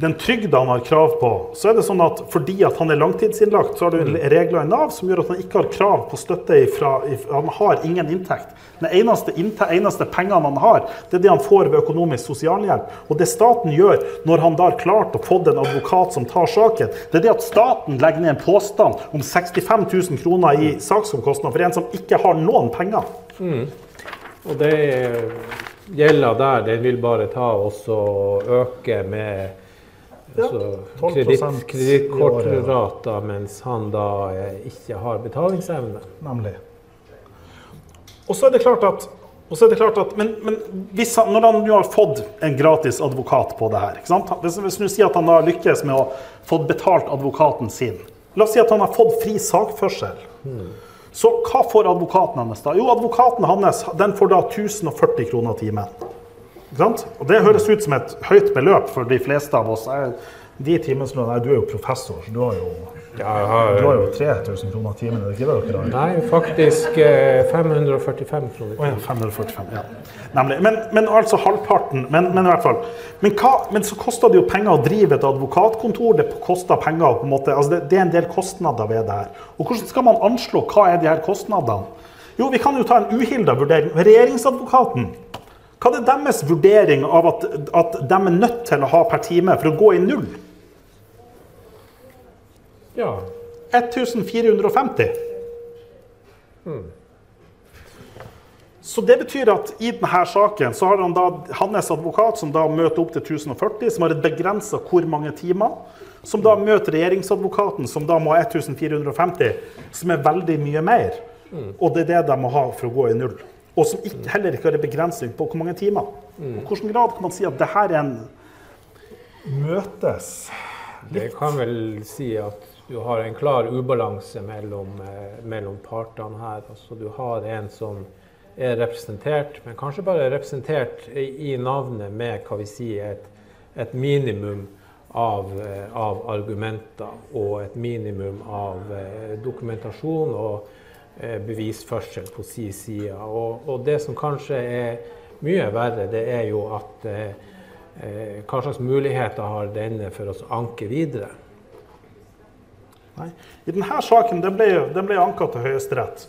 Den trygda han har krav på, så er det sånn at fordi at han er langtidsinnlagt, så har du regler i Nav som gjør at han ikke har krav på støtte ifra, ifra Han har ingen inntekt. Den eneste, innte, eneste pengene han har, det er det han får ved økonomisk sosialhjelp. Og det staten gjør når han da har klart å få en advokat som tar saken, det er det at staten legger ned en påstand om 65 000 kroner i saksomkostninger for en som ikke har noen penger. Og det gjelder der, den vil bare ta og øke med altså, 12% kreditt- i året, kredittkortrata, mens han da eh, ikke har betalingsevne. Nemlig. Og så er det klart at, det klart at men, men han, når han nå har fått en gratis advokat på det her sant? Hvis, hvis du sier at han har lykkes med å få betalt advokaten sin La oss si at han har fått fri sakførsel. Så hva får advokaten hans da? Jo, advokaten hans den får da 1040 kroner timen. Og det høres ut som et høyt beløp for de fleste av oss. Jeg- De timeslønn Nei, du er jo professor, så du har jo, Ja, har, du har jo 3000 kroner timen. Er det ikke det dere har? Nei, faktisk eh, 545 kroner. Oh, ja, 545. Ja. Nemlig. Men, men altså halvparten. Men, men i hvert fall. Men, hva, men så koster det jo penger å drive et advokatkontor. Det koster penger på en måte, altså det, det er en del kostnader ved det her. Og hvordan skal man anslå hva er de her kostnadene? Jo, vi kan jo ta en uhilda vurdering. Regjeringsadvokaten. Hva er deres vurdering av at, at de er nødt til å ha per time for å gå i null? Ja. 1450. Så det betyr at i denne saken så har han da hans advokat, som da møter opp til 1040, som har et begrensa hvor mange timer. Som da møter regjeringsadvokaten, som da må ha 1450, som er veldig mye mer. Og det er det de må ha for å gå i null. Og som ikke, heller ikke har en begrensning på hvor mange timer. Og hvilken grad kan man si at det her er en møtes Det kan vel si at du har en klar ubalanse mellom, eh, mellom partene her. Altså, du har en som er representert, men kanskje bare representert i, i navnet med hva vi sier, et, et minimum av, eh, av argumenter og et minimum av eh, dokumentasjon og bevisførsel på si side. Og, og det som kanskje er mye verre, det er jo at eh, eh, hva slags muligheter har denne for å anke videre? Nei. I denne saken den ble, den ble anka til Høyesterett.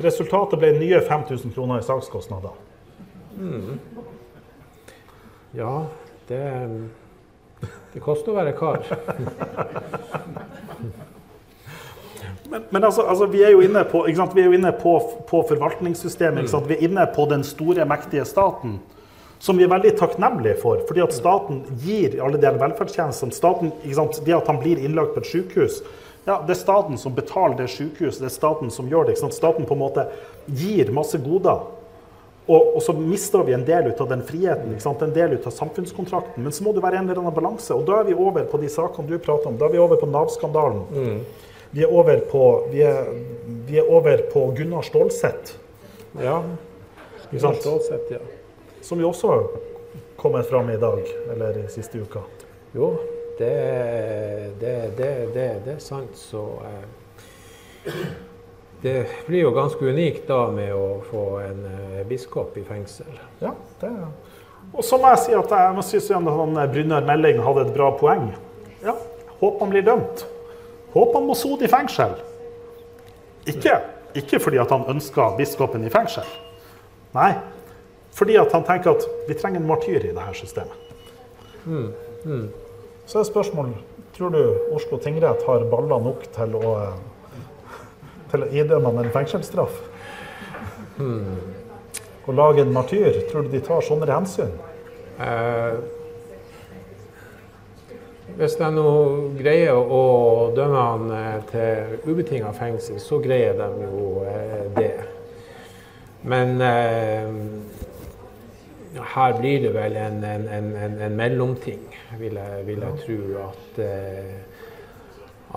Resultatet ble nye 5000 kroner i sakskostnader. Ja, det, det koster å være kar. Men, men altså, altså, vi er jo inne på? Vi er jo inne på, på forvaltningssystemet. Sant? Vi er inne på den store, mektige staten. Som vi er veldig takknemlige for. fordi at staten gir alle de velferdstjenestene. Staten? Det at han blir innlagt på et sykehus, ja, det er staten som betaler det sykehuset. Det er staten som gjør det. Staten på en måte gir masse goder. Og, og så mister vi en del ut av den friheten, en del ut av samfunnskontrakten. Men så må det være en eller annen balanse. Og da er vi over på de sakene du prater om. Da er vi over på Nav-skandalen. Vi er over på, vi er, vi er over på Gunnar Stålseth, Ja, Gunnar? Stålsett, ja. som jo også kommet fram i dag, eller i siste uka? Jo, det, det, det, det, det er sant. Så eh, det blir jo ganske unikt da med å få en eh, biskop i fengsel. Ja, det er Og så må jeg si at jeg synes eh, Brynjar Melding hadde et bra poeng. Ja, håper han blir dømt. Håper han må sone i fengsel. Ikke, ikke fordi at han ønsker biskopen i fengsel. Nei, fordi at han tenker at vi trenger en martyr i dette systemet. Så er spørsmålet tror du Oslo tingrett har baller nok til å, til å idømme en fengselsstraff? Å lage en martyr, tror du de tar sånne hensyn? Eh, hvis de nå greier å dømme han eh, til ubetinga fengsel, så greier de jo eh, det. Men eh, her blir det vel en, en, en, en, mellomting, vil jeg, vil jeg tro. At, eh,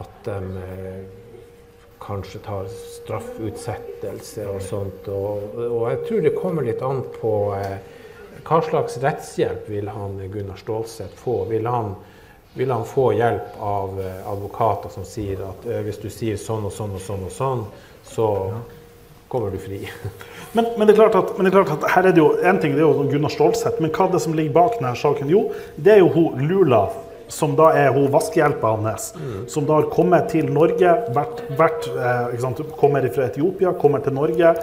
at de kanskje tar straffutsettelse og sånt. Og, og jeg tror det kommer litt an på eh, hva slags rettshjelp vil han Gunnar Stålseth få? Vil han, vil han få hjelp av eh, advokater som sier at eh, hvis du sier sånn og sånn og sånn, og sånn, så kommer du fri? Men, men, det klart at, men det er klart at her er det jo en ting, det er jo Gunnar Stålseth, men hva er det som ligger bak denne saken? Jo, det er jo hun Lula, som da er hun vaskehjelpa hans, som da har kommet til Norge, vært, vært eh, sant, kommer fra Etiopia, kommer til Norge,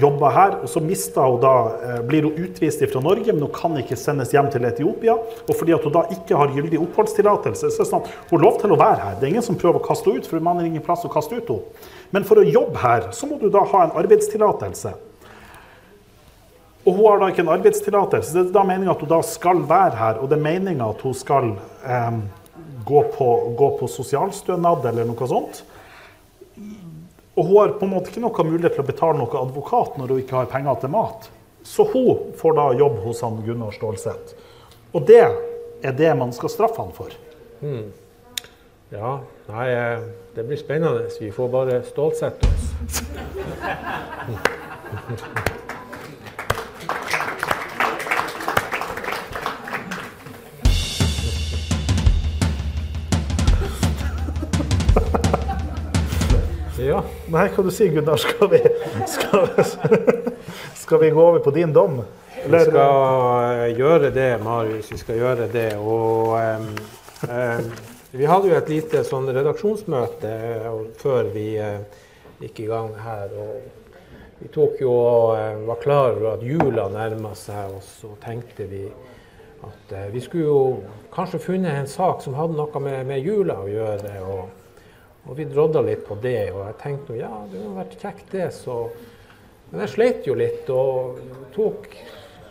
jobber her, og så hun da, eh, blir hun utvist fra Norge, men hun kan ikke sendes hjem til Etiopia. Og fordi hun da ikke har gyldig oppholdstillatelse, så er det sånn at hun har lov til å være her. Det er ingen som prøver å kaste henne ut, for man har ingen plass å kaste ut henne. Men for å jobbe her, så må du da ha en arbeidstillatelse. Og hun har da ikke en arbeidstillatelse. Det er da meninga at hun da skal være her, og det er meninga at hun skal eh, gå, på, gå på sosialstønad eller noe sånt. Og hun har på en måte ikke noe mulighet til å betale noe advokat når hun ikke har penger til mat. Så hun får da jobb hos han Gunnar Stålseth. Og det er det man skal straffe han for. Ja, nei, eh, det blir spennende. Vi får bare stålsette oss. Ja. Nei, hva du sier Gunnar? Skal vi, skal, skal vi gå over på din dom? Vi skal eh, gjøre det, Marius. Vi skal gjøre det. Og um, um, vi hadde jo et lite sånn redaksjonsmøte før vi uh, gikk i gang her. Og vi tok jo og var klar over at jula nærma seg, og så tenkte vi at uh, vi skulle jo kanskje funnet en sak som hadde noe med, med jula å gjøre. og og vi drodda litt på det, og jeg tenkte ja, det hadde vært kjekt det, så Men jeg sleit jo litt og tok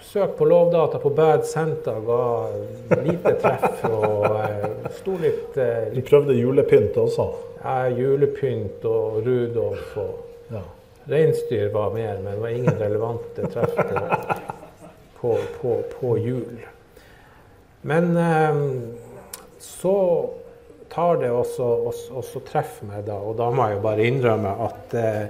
søk på Lovdata på Bad Center, ga lite treff og eh, sto litt eh, Du prøvde julepynt også? ja, julepynt og Rudolf og Ja. reinsdyr var mer, men det var ingen relevante treff på, på, på, på jul. Men eh, så tar det også, også, også treffer meg da, og da må jeg jo bare innrømme at, eh,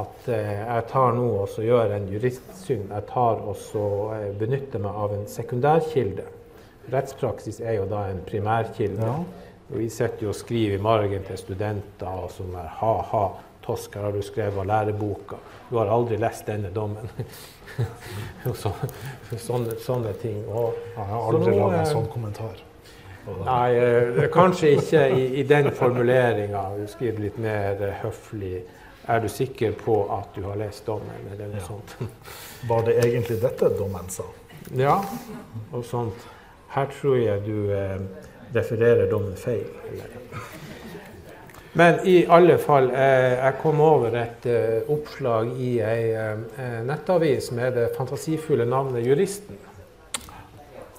at eh, jeg tar nå og gjør en juristsyn. Jeg tar også eh, benytter meg av en sekundærkilde. Rettspraksis er jo da en primærkilde. Og vi sitter jo og skriver i margen til studenter og er ha-ha. Tosk, her har du skrevet av læreboka. Du har aldri lest denne dommen. Så, sånne, sånne ting. Og, Jeg har aldri nå, laget en sånn kommentar. Nei, eh, kanskje ikke i, i den formuleringa. Du skriver litt mer eh, høflig. Er du sikker på at du har lest dommen, eller noe sånt? Var det egentlig dette dommen sa? Ja, og sånt. Her tror jeg du eh, refererer dommen feil. Eller? Men i alle fall, eh, jeg kom over et eh, oppslag i ei eh, nettavis med det fantasifulle navnet Juristen.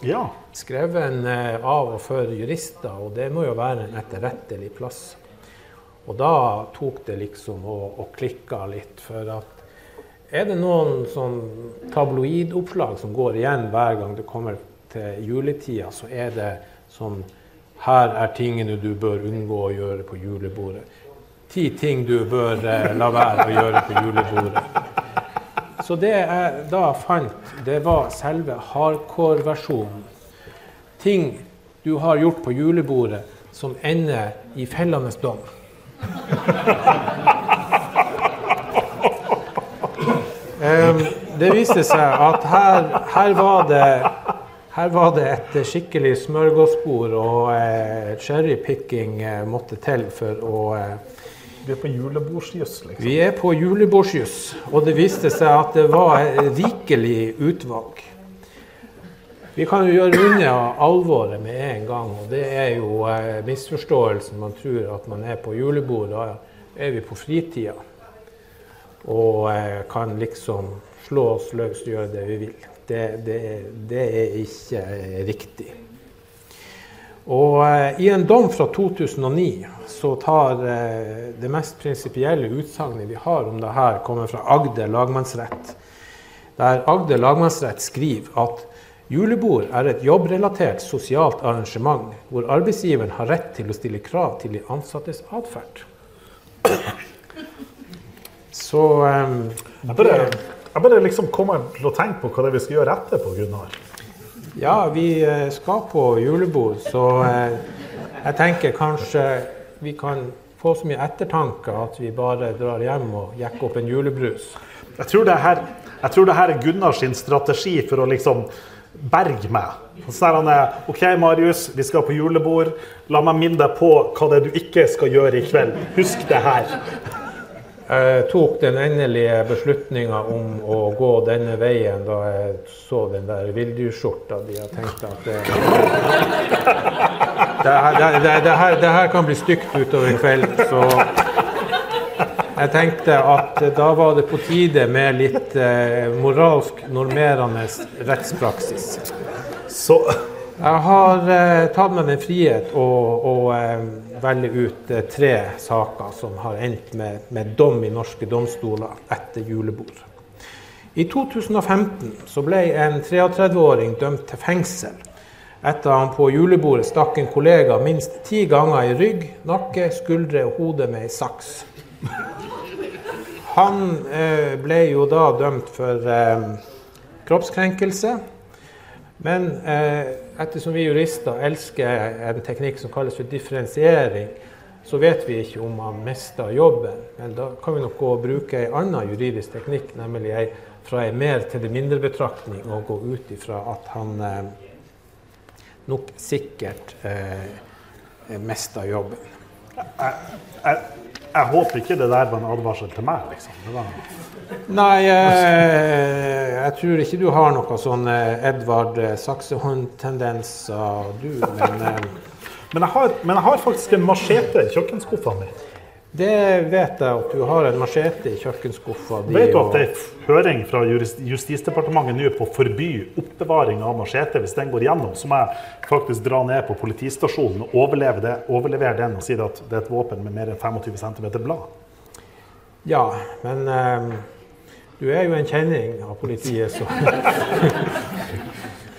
Ja. skreven eh, av og for jurister, og det må jo være en etterrettelig plass. Og da tok det liksom og, og klikka litt, for at er det noen sånn tabloidoppslag som går igjen hver gang det kommer til juletida, så er det sånn Her er tingene du bør unngå å gjøre på julebordet. Ti ting du bør eh, la være å gjøre på julebordet. Så det jeg da fant, det var selve hardcore-versjonen. Ting du har gjort på julebordet som ender i fellende dom. Um, det viste seg at her, her, var det, her var det et skikkelig smørgåsbord, og eh, cherrypicking eh, måtte til for å eh, Vi er på julebordsjus, liksom. Vi er på julebordsjus, og det viste seg at det var rikelig utvalg. Vi kan jo gjøre unna alvoret med en gang, og det er jo eh, misforståelsen. Man tror at man er på julebord, da er vi på fritida. Og eh, kan liksom slå oss løs og gjøre det vi vil. Det, det, det er ikke eh, riktig. Og eh, i en dom fra 2009 så tar eh, det mest prinsipielle utsagnet vi har om det her, kommer fra Agder lagmannsrett. Der Agder lagmannsrett skriver at julebord er et jobbrelatert sosialt arrangement hvor arbeidsgiveren har rett til å stille krav til de ansattes atferd. Så eh, Jeg bare, jeg bare liksom kommer til å tenke på hva det er vi skal gjøre etterpå, Gunnar. Ja, vi eh, skal på julebord, så eh, jeg tenker kanskje vi kan få så mye ettertanke at vi bare drar hjem og jekker opp en julebrus. Jeg tror det her, tror det her er Gunnars strategi for å liksom berge meg. Så er han OK, Marius, vi skal på julebord. La meg minne deg på hva det er du ikke skal gjøre i kveld. Husk det her. Jeg tok den endelige beslutninga om å gå denne veien da jeg så den der villdyrskjorta di. Jeg tenkte at det, det, her- det, her, det her kan bli stygt utover kvelden. Så jeg tenkte at da var det på tide med litt eh, moralsk normerende rettspraksis. Så Jeg har eh, tatt meg den frihet å, å eh, velge ut eh, tre saker som har endt med, med dom i norske domstoler etter julebord. I 2015 så ble en 33-åring dømt til fengsel etter han på julebordet stakk en kollega minst ti ganger i rygg, nakke, skuldre og hode med ei saks. Han eh, ble jo da dømt for eh, kroppskrenkelse. Men eh, ettersom vi jurister elsker en teknikk som kalles for differensiering, så vet vi ikke om han mister jobben. Men da kan vi nok gå og bruke en annen juridisk teknikk, nemlig ei fra en mer til det mindre-betraktning, og gå ut ifra at han eh, nok sikkert eh, mister jobben. jeg, jeg håper ikke det der var en advarsel til meg, liksom. Det var, Nei, eh, jeg tror ikke du har noe sånn eh, Edvard eh, Saksehånd-tendenser, du. Men eh, men, jeg har, men jeg har faktisk en machete i kjøkkenskuffa mi. det vet jeg at du har en machete i kjøkkenskuffa di. Vet du at det er høring fra Justisdepartementet nå på å forby oppbevaring av machete? Hvis den går gjennom, så må jeg faktisk dra ned på politistasjonen og overleve det, overlevere den og si at det er et våpen med mer enn 25 cm blad. Ja, men eh, du er jo en kjenning av politiet, så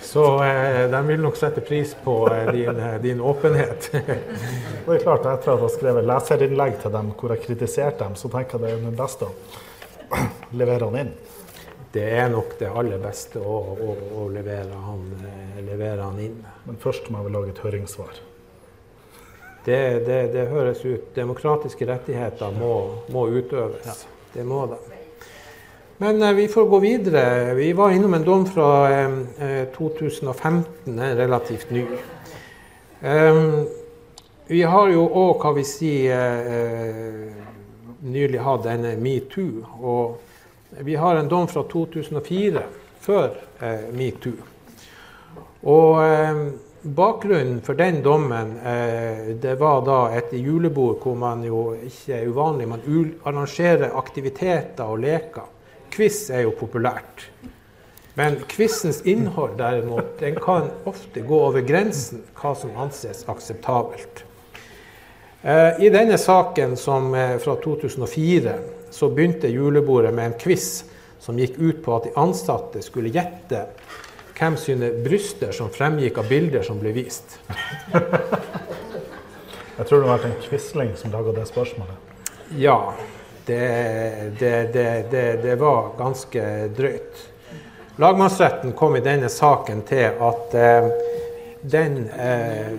Så eh, de vil nok sette pris på eh, din, eh, din åpenhet. Det er klart, Etter at jeg har skrevet leserinnlegg til dem hvor jeg kritiserte dem, så tenker jeg det er den beste å levere han inn. Det er nok det aller beste å, å, å levere, han, eh, levere han inn. Men først må jeg vel lage et høringssvar. Det, det, det høres ut. Demokratiske rettigheter må, må utøves. Det må de. Men eh, vi får gå videre. Vi var innom en dom fra eh, 2015, den er relativt ny. Vi har jo òg, hva vi eh, nylig hatt denne metoo. Og vi har en dom fra 2004, før eh, metoo. Og eh, bakgrunnen for den dommen, eh, det var da et julebord hvor man jo ikke er uvanlig, man arrangerer aktiviteter og leker. Quiz er jo populært. Men quizens innhold derimot, den kan ofte gå over grensen hva som anses akseptabelt. Eh, I denne saken som eh, fra 2004 så begynte julebordet med en quiz som gikk ut på at de ansatte skulle gjette hvem sine bryster som fremgikk av bilder som ble vist. Jeg tror det har vært en Quisling som laga det spørsmålet. Ja. Det, det, det, det, var ganske drøyt. Lagmannsretten kom i denne saken til at eh, den eh,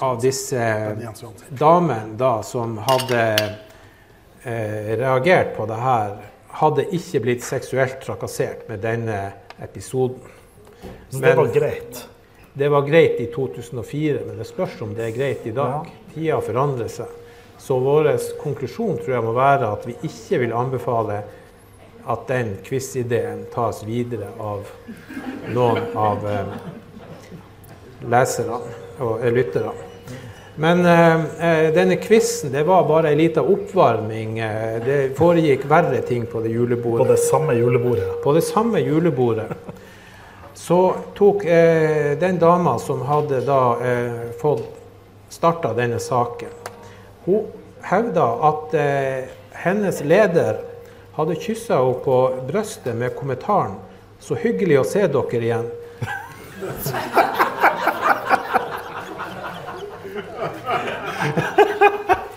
av disse damene da, som hadde eh, reagert på det her, hadde ikke blitt seksuelt trakassert med denne episoden. Så det var greit. Det var greit i 2004, men det spørs om det er greit i dag. Tida forandrer seg. Så vår konklusjon tror jeg må være at vi ikke vil anbefale at den quiz-ideen tas videre av noen av eh, leserne og eh, lytterne. Men eh, eh, denne quizen det var bare ei lita oppvarming. Eh, det foregikk verre ting på det På det samme julebordet. På det samme julebordet så tok eh, den dama som hadde da fått starta denne saken, hun hevda at eh, hennes leder hadde kyssa henne på brystet med kommentaren 'Så hyggelig å se dere igjen'.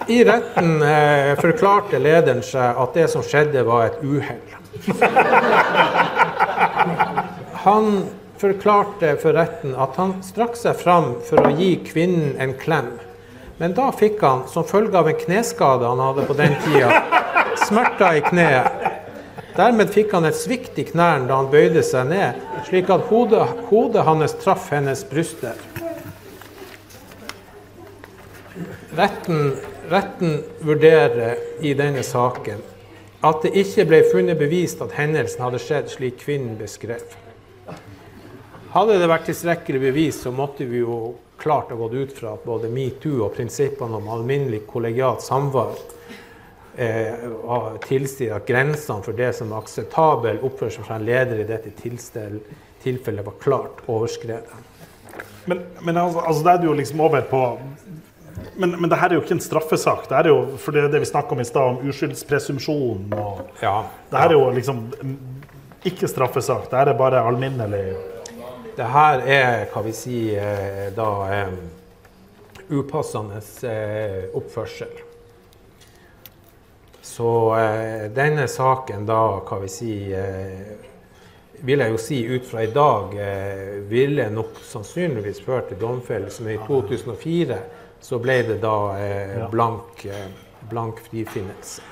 I retten eh, forklarte lederen seg at det som skjedde, var et uhell. Han forklarte for retten at han strakk seg fram for å gi kvinnen en klem. Men da fikk han, som følge av en kneskade han hadde på den tida, smerter i kneet. Dermed fikk han et svikt i knærne da han bøyde seg ned, slik at hodet, hodet hans traff hennes bryster. Retten, retten vurderer i denne saken at det ikke ble funnet bevist at hendelsen hadde skjedd slik kvinnen beskrev. Hadde det vært tilstrekkelig bevis, så måtte vi jo klart ha gått ut fra at både metoo og prinsippene om alminnelig kollegialt samvær eh, tilsier at grensene for det som er akseptabel oppførsel fra en leder i dette tilfellet var klart overskredet. Men, men altså, altså, det er jo liksom over på men, men det her er jo ikke en straffesak. Det er jo, for det det vi snakka om i stad, om uskyldspresumpsjon. og Ja, Det her er jo liksom ikke straffesak. Det her er bare alminnelig Det her er, hva vi si, eh, da upassende eh, oppførsel. Så eh, denne saken da, hva vi si, eh, vil jeg jo si ut fra i dag, eh, ville nok sannsynligvis ført til domfellelse. Men i 2004 så ble det da eh, blank, eh, blank frifinnelse.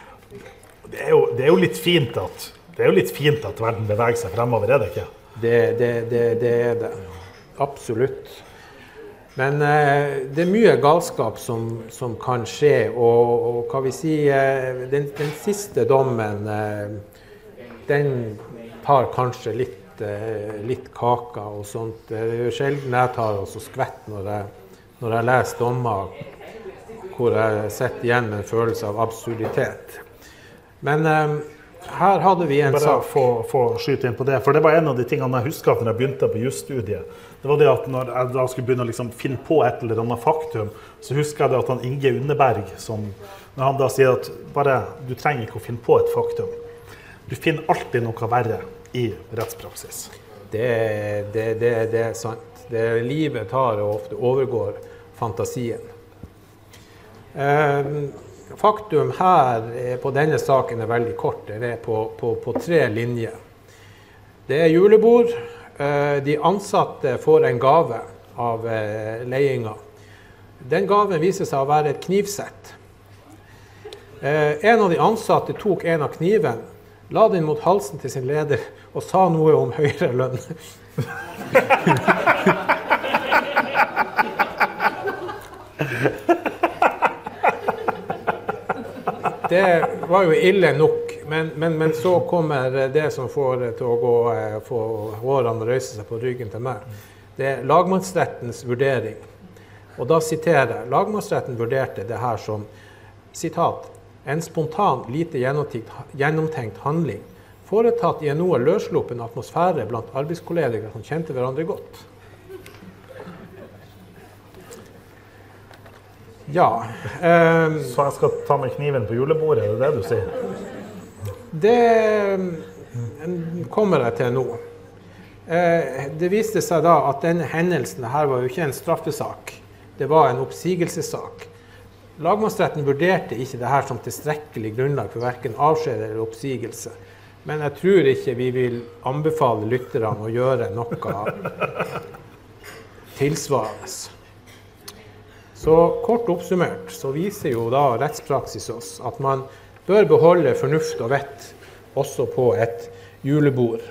det er, jo, det er jo litt fint at det er jo litt fint at verden beveger seg fremover, er det ikke? Det, det, det, det er det. Absolutt. Men eh, det er mye galskap som, som kan skje. Og, og hva vi sier, eh, den, den siste dommen, eh, den tar kanskje litt, eh, litt kaka og sånt. Det er jo sjelden jeg tar og skvetter skvett når jeg, når jeg leser dommer hvor jeg sitter igjen med en følelse av absurditet. Men eh, her hadde vi en Bare sak få, få skyte inn på det. For det var en av de tingene jeg husker at når jeg begynte på jusstudiet. Det var det at når jeg da skulle begynne å liksom finne på et eller annet faktum, så husker jeg det at han Inge Underberg som Når han da sier at bare du trenger ikke å finne på et faktum. Du finner alltid noe verre i rettspraksis. Det, det, det, det er sant. Det livet tar og ofte overgår fantasien. Eh, faktum her eh, på denne saken er veldig kort. Det er på, på, på tre linjer. Det er julebord. Eh, de ansatte får en gave av ledelsen. Den gaven viser seg å være et knivsett. Eh, en av de ansatte tok en av kniven, la den mot halsen til sin leder og sa noe om høyere lønn. Det var jo ille nok, men, men, men så kommer det som får til å gå, eh, få hårene røyse seg på ryggen til meg. Det er lagmannsrettens vurdering. Og da siterer jeg. Lagmannsretten vurderte det her som sitat, en spontan, lite gjennomtenkt handling foretatt i en noe løssluppen atmosfære blant arbeidskolleger som kjente hverandre godt. Ja. ehm, Så jeg skal ta med kniven på julebordet, er det det du sier? Det mm, kommer jeg til nå. Eh, Det viste seg da at denne hendelsen her var jo ikke en straffesak. Det var en oppsigelsessak. Lagmannsretten vurderte ikke dette som tilstrekkelig grunnlag for verken avskjed eller oppsigelse. Men jeg tror ikke vi vil anbefale lytterne å gjøre noe tilsvarende. Så kort oppsummert så viser jo da rettspraksis oss at man bør beholde fornuft og vett også på et julebord.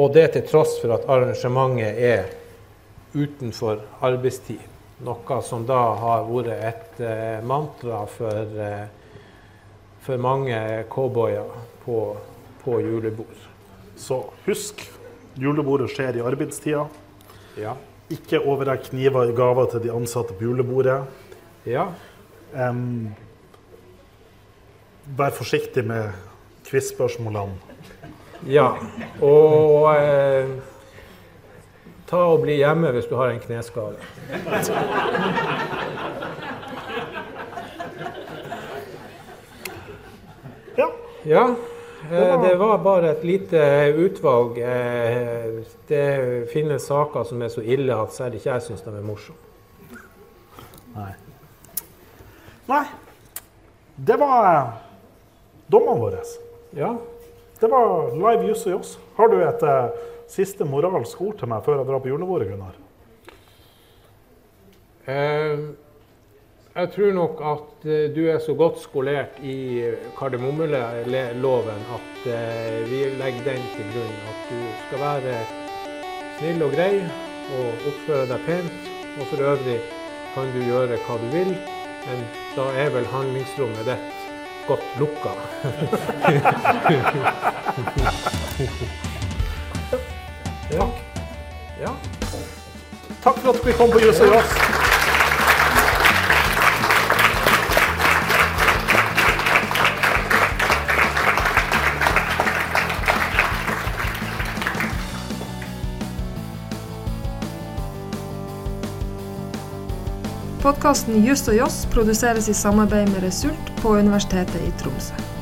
Og det til tross for at arrangementet er utenfor arbeidstid. Noe som da har vært et eh, mantra for, eh, for mange cowboyer på, på julebord. Så husk, julebordet skjer i arbeidstida. Ja. Ikke overrekk kniver i gaver til de ansatte på julebordet. ja. Um, vær forsiktig med quiz-spørsmålene. Ja. Og eh, ta og bli hjemme hvis du har en kneskade. Ja. Ja, det var bare et lite utvalg. Eh, Det finnes saker som er så ille at selv ikke jeg syns de er morsomme. Nei. Nei. Det var eh, dommene våre. Ja. Det var live juss og joss. Har du et eh, siste moralsk ord til meg før jeg drar på julebordet, Gunnar? Eh, Jeg tror nok at eh, du er så godt skolert i kardemommeloven at eh, vi legger den til grunn. At du skal være snill og grei og oppføre deg pent. Og for øvrig kan du gjøre hva du vil, men da er vel handlingsrommet ditt godt lukka. ja. ja. Takk for at vi kom på juss og joss. Podkasten Juss og Joss produseres i samarbeid med Result på Universitetet i Tromsø.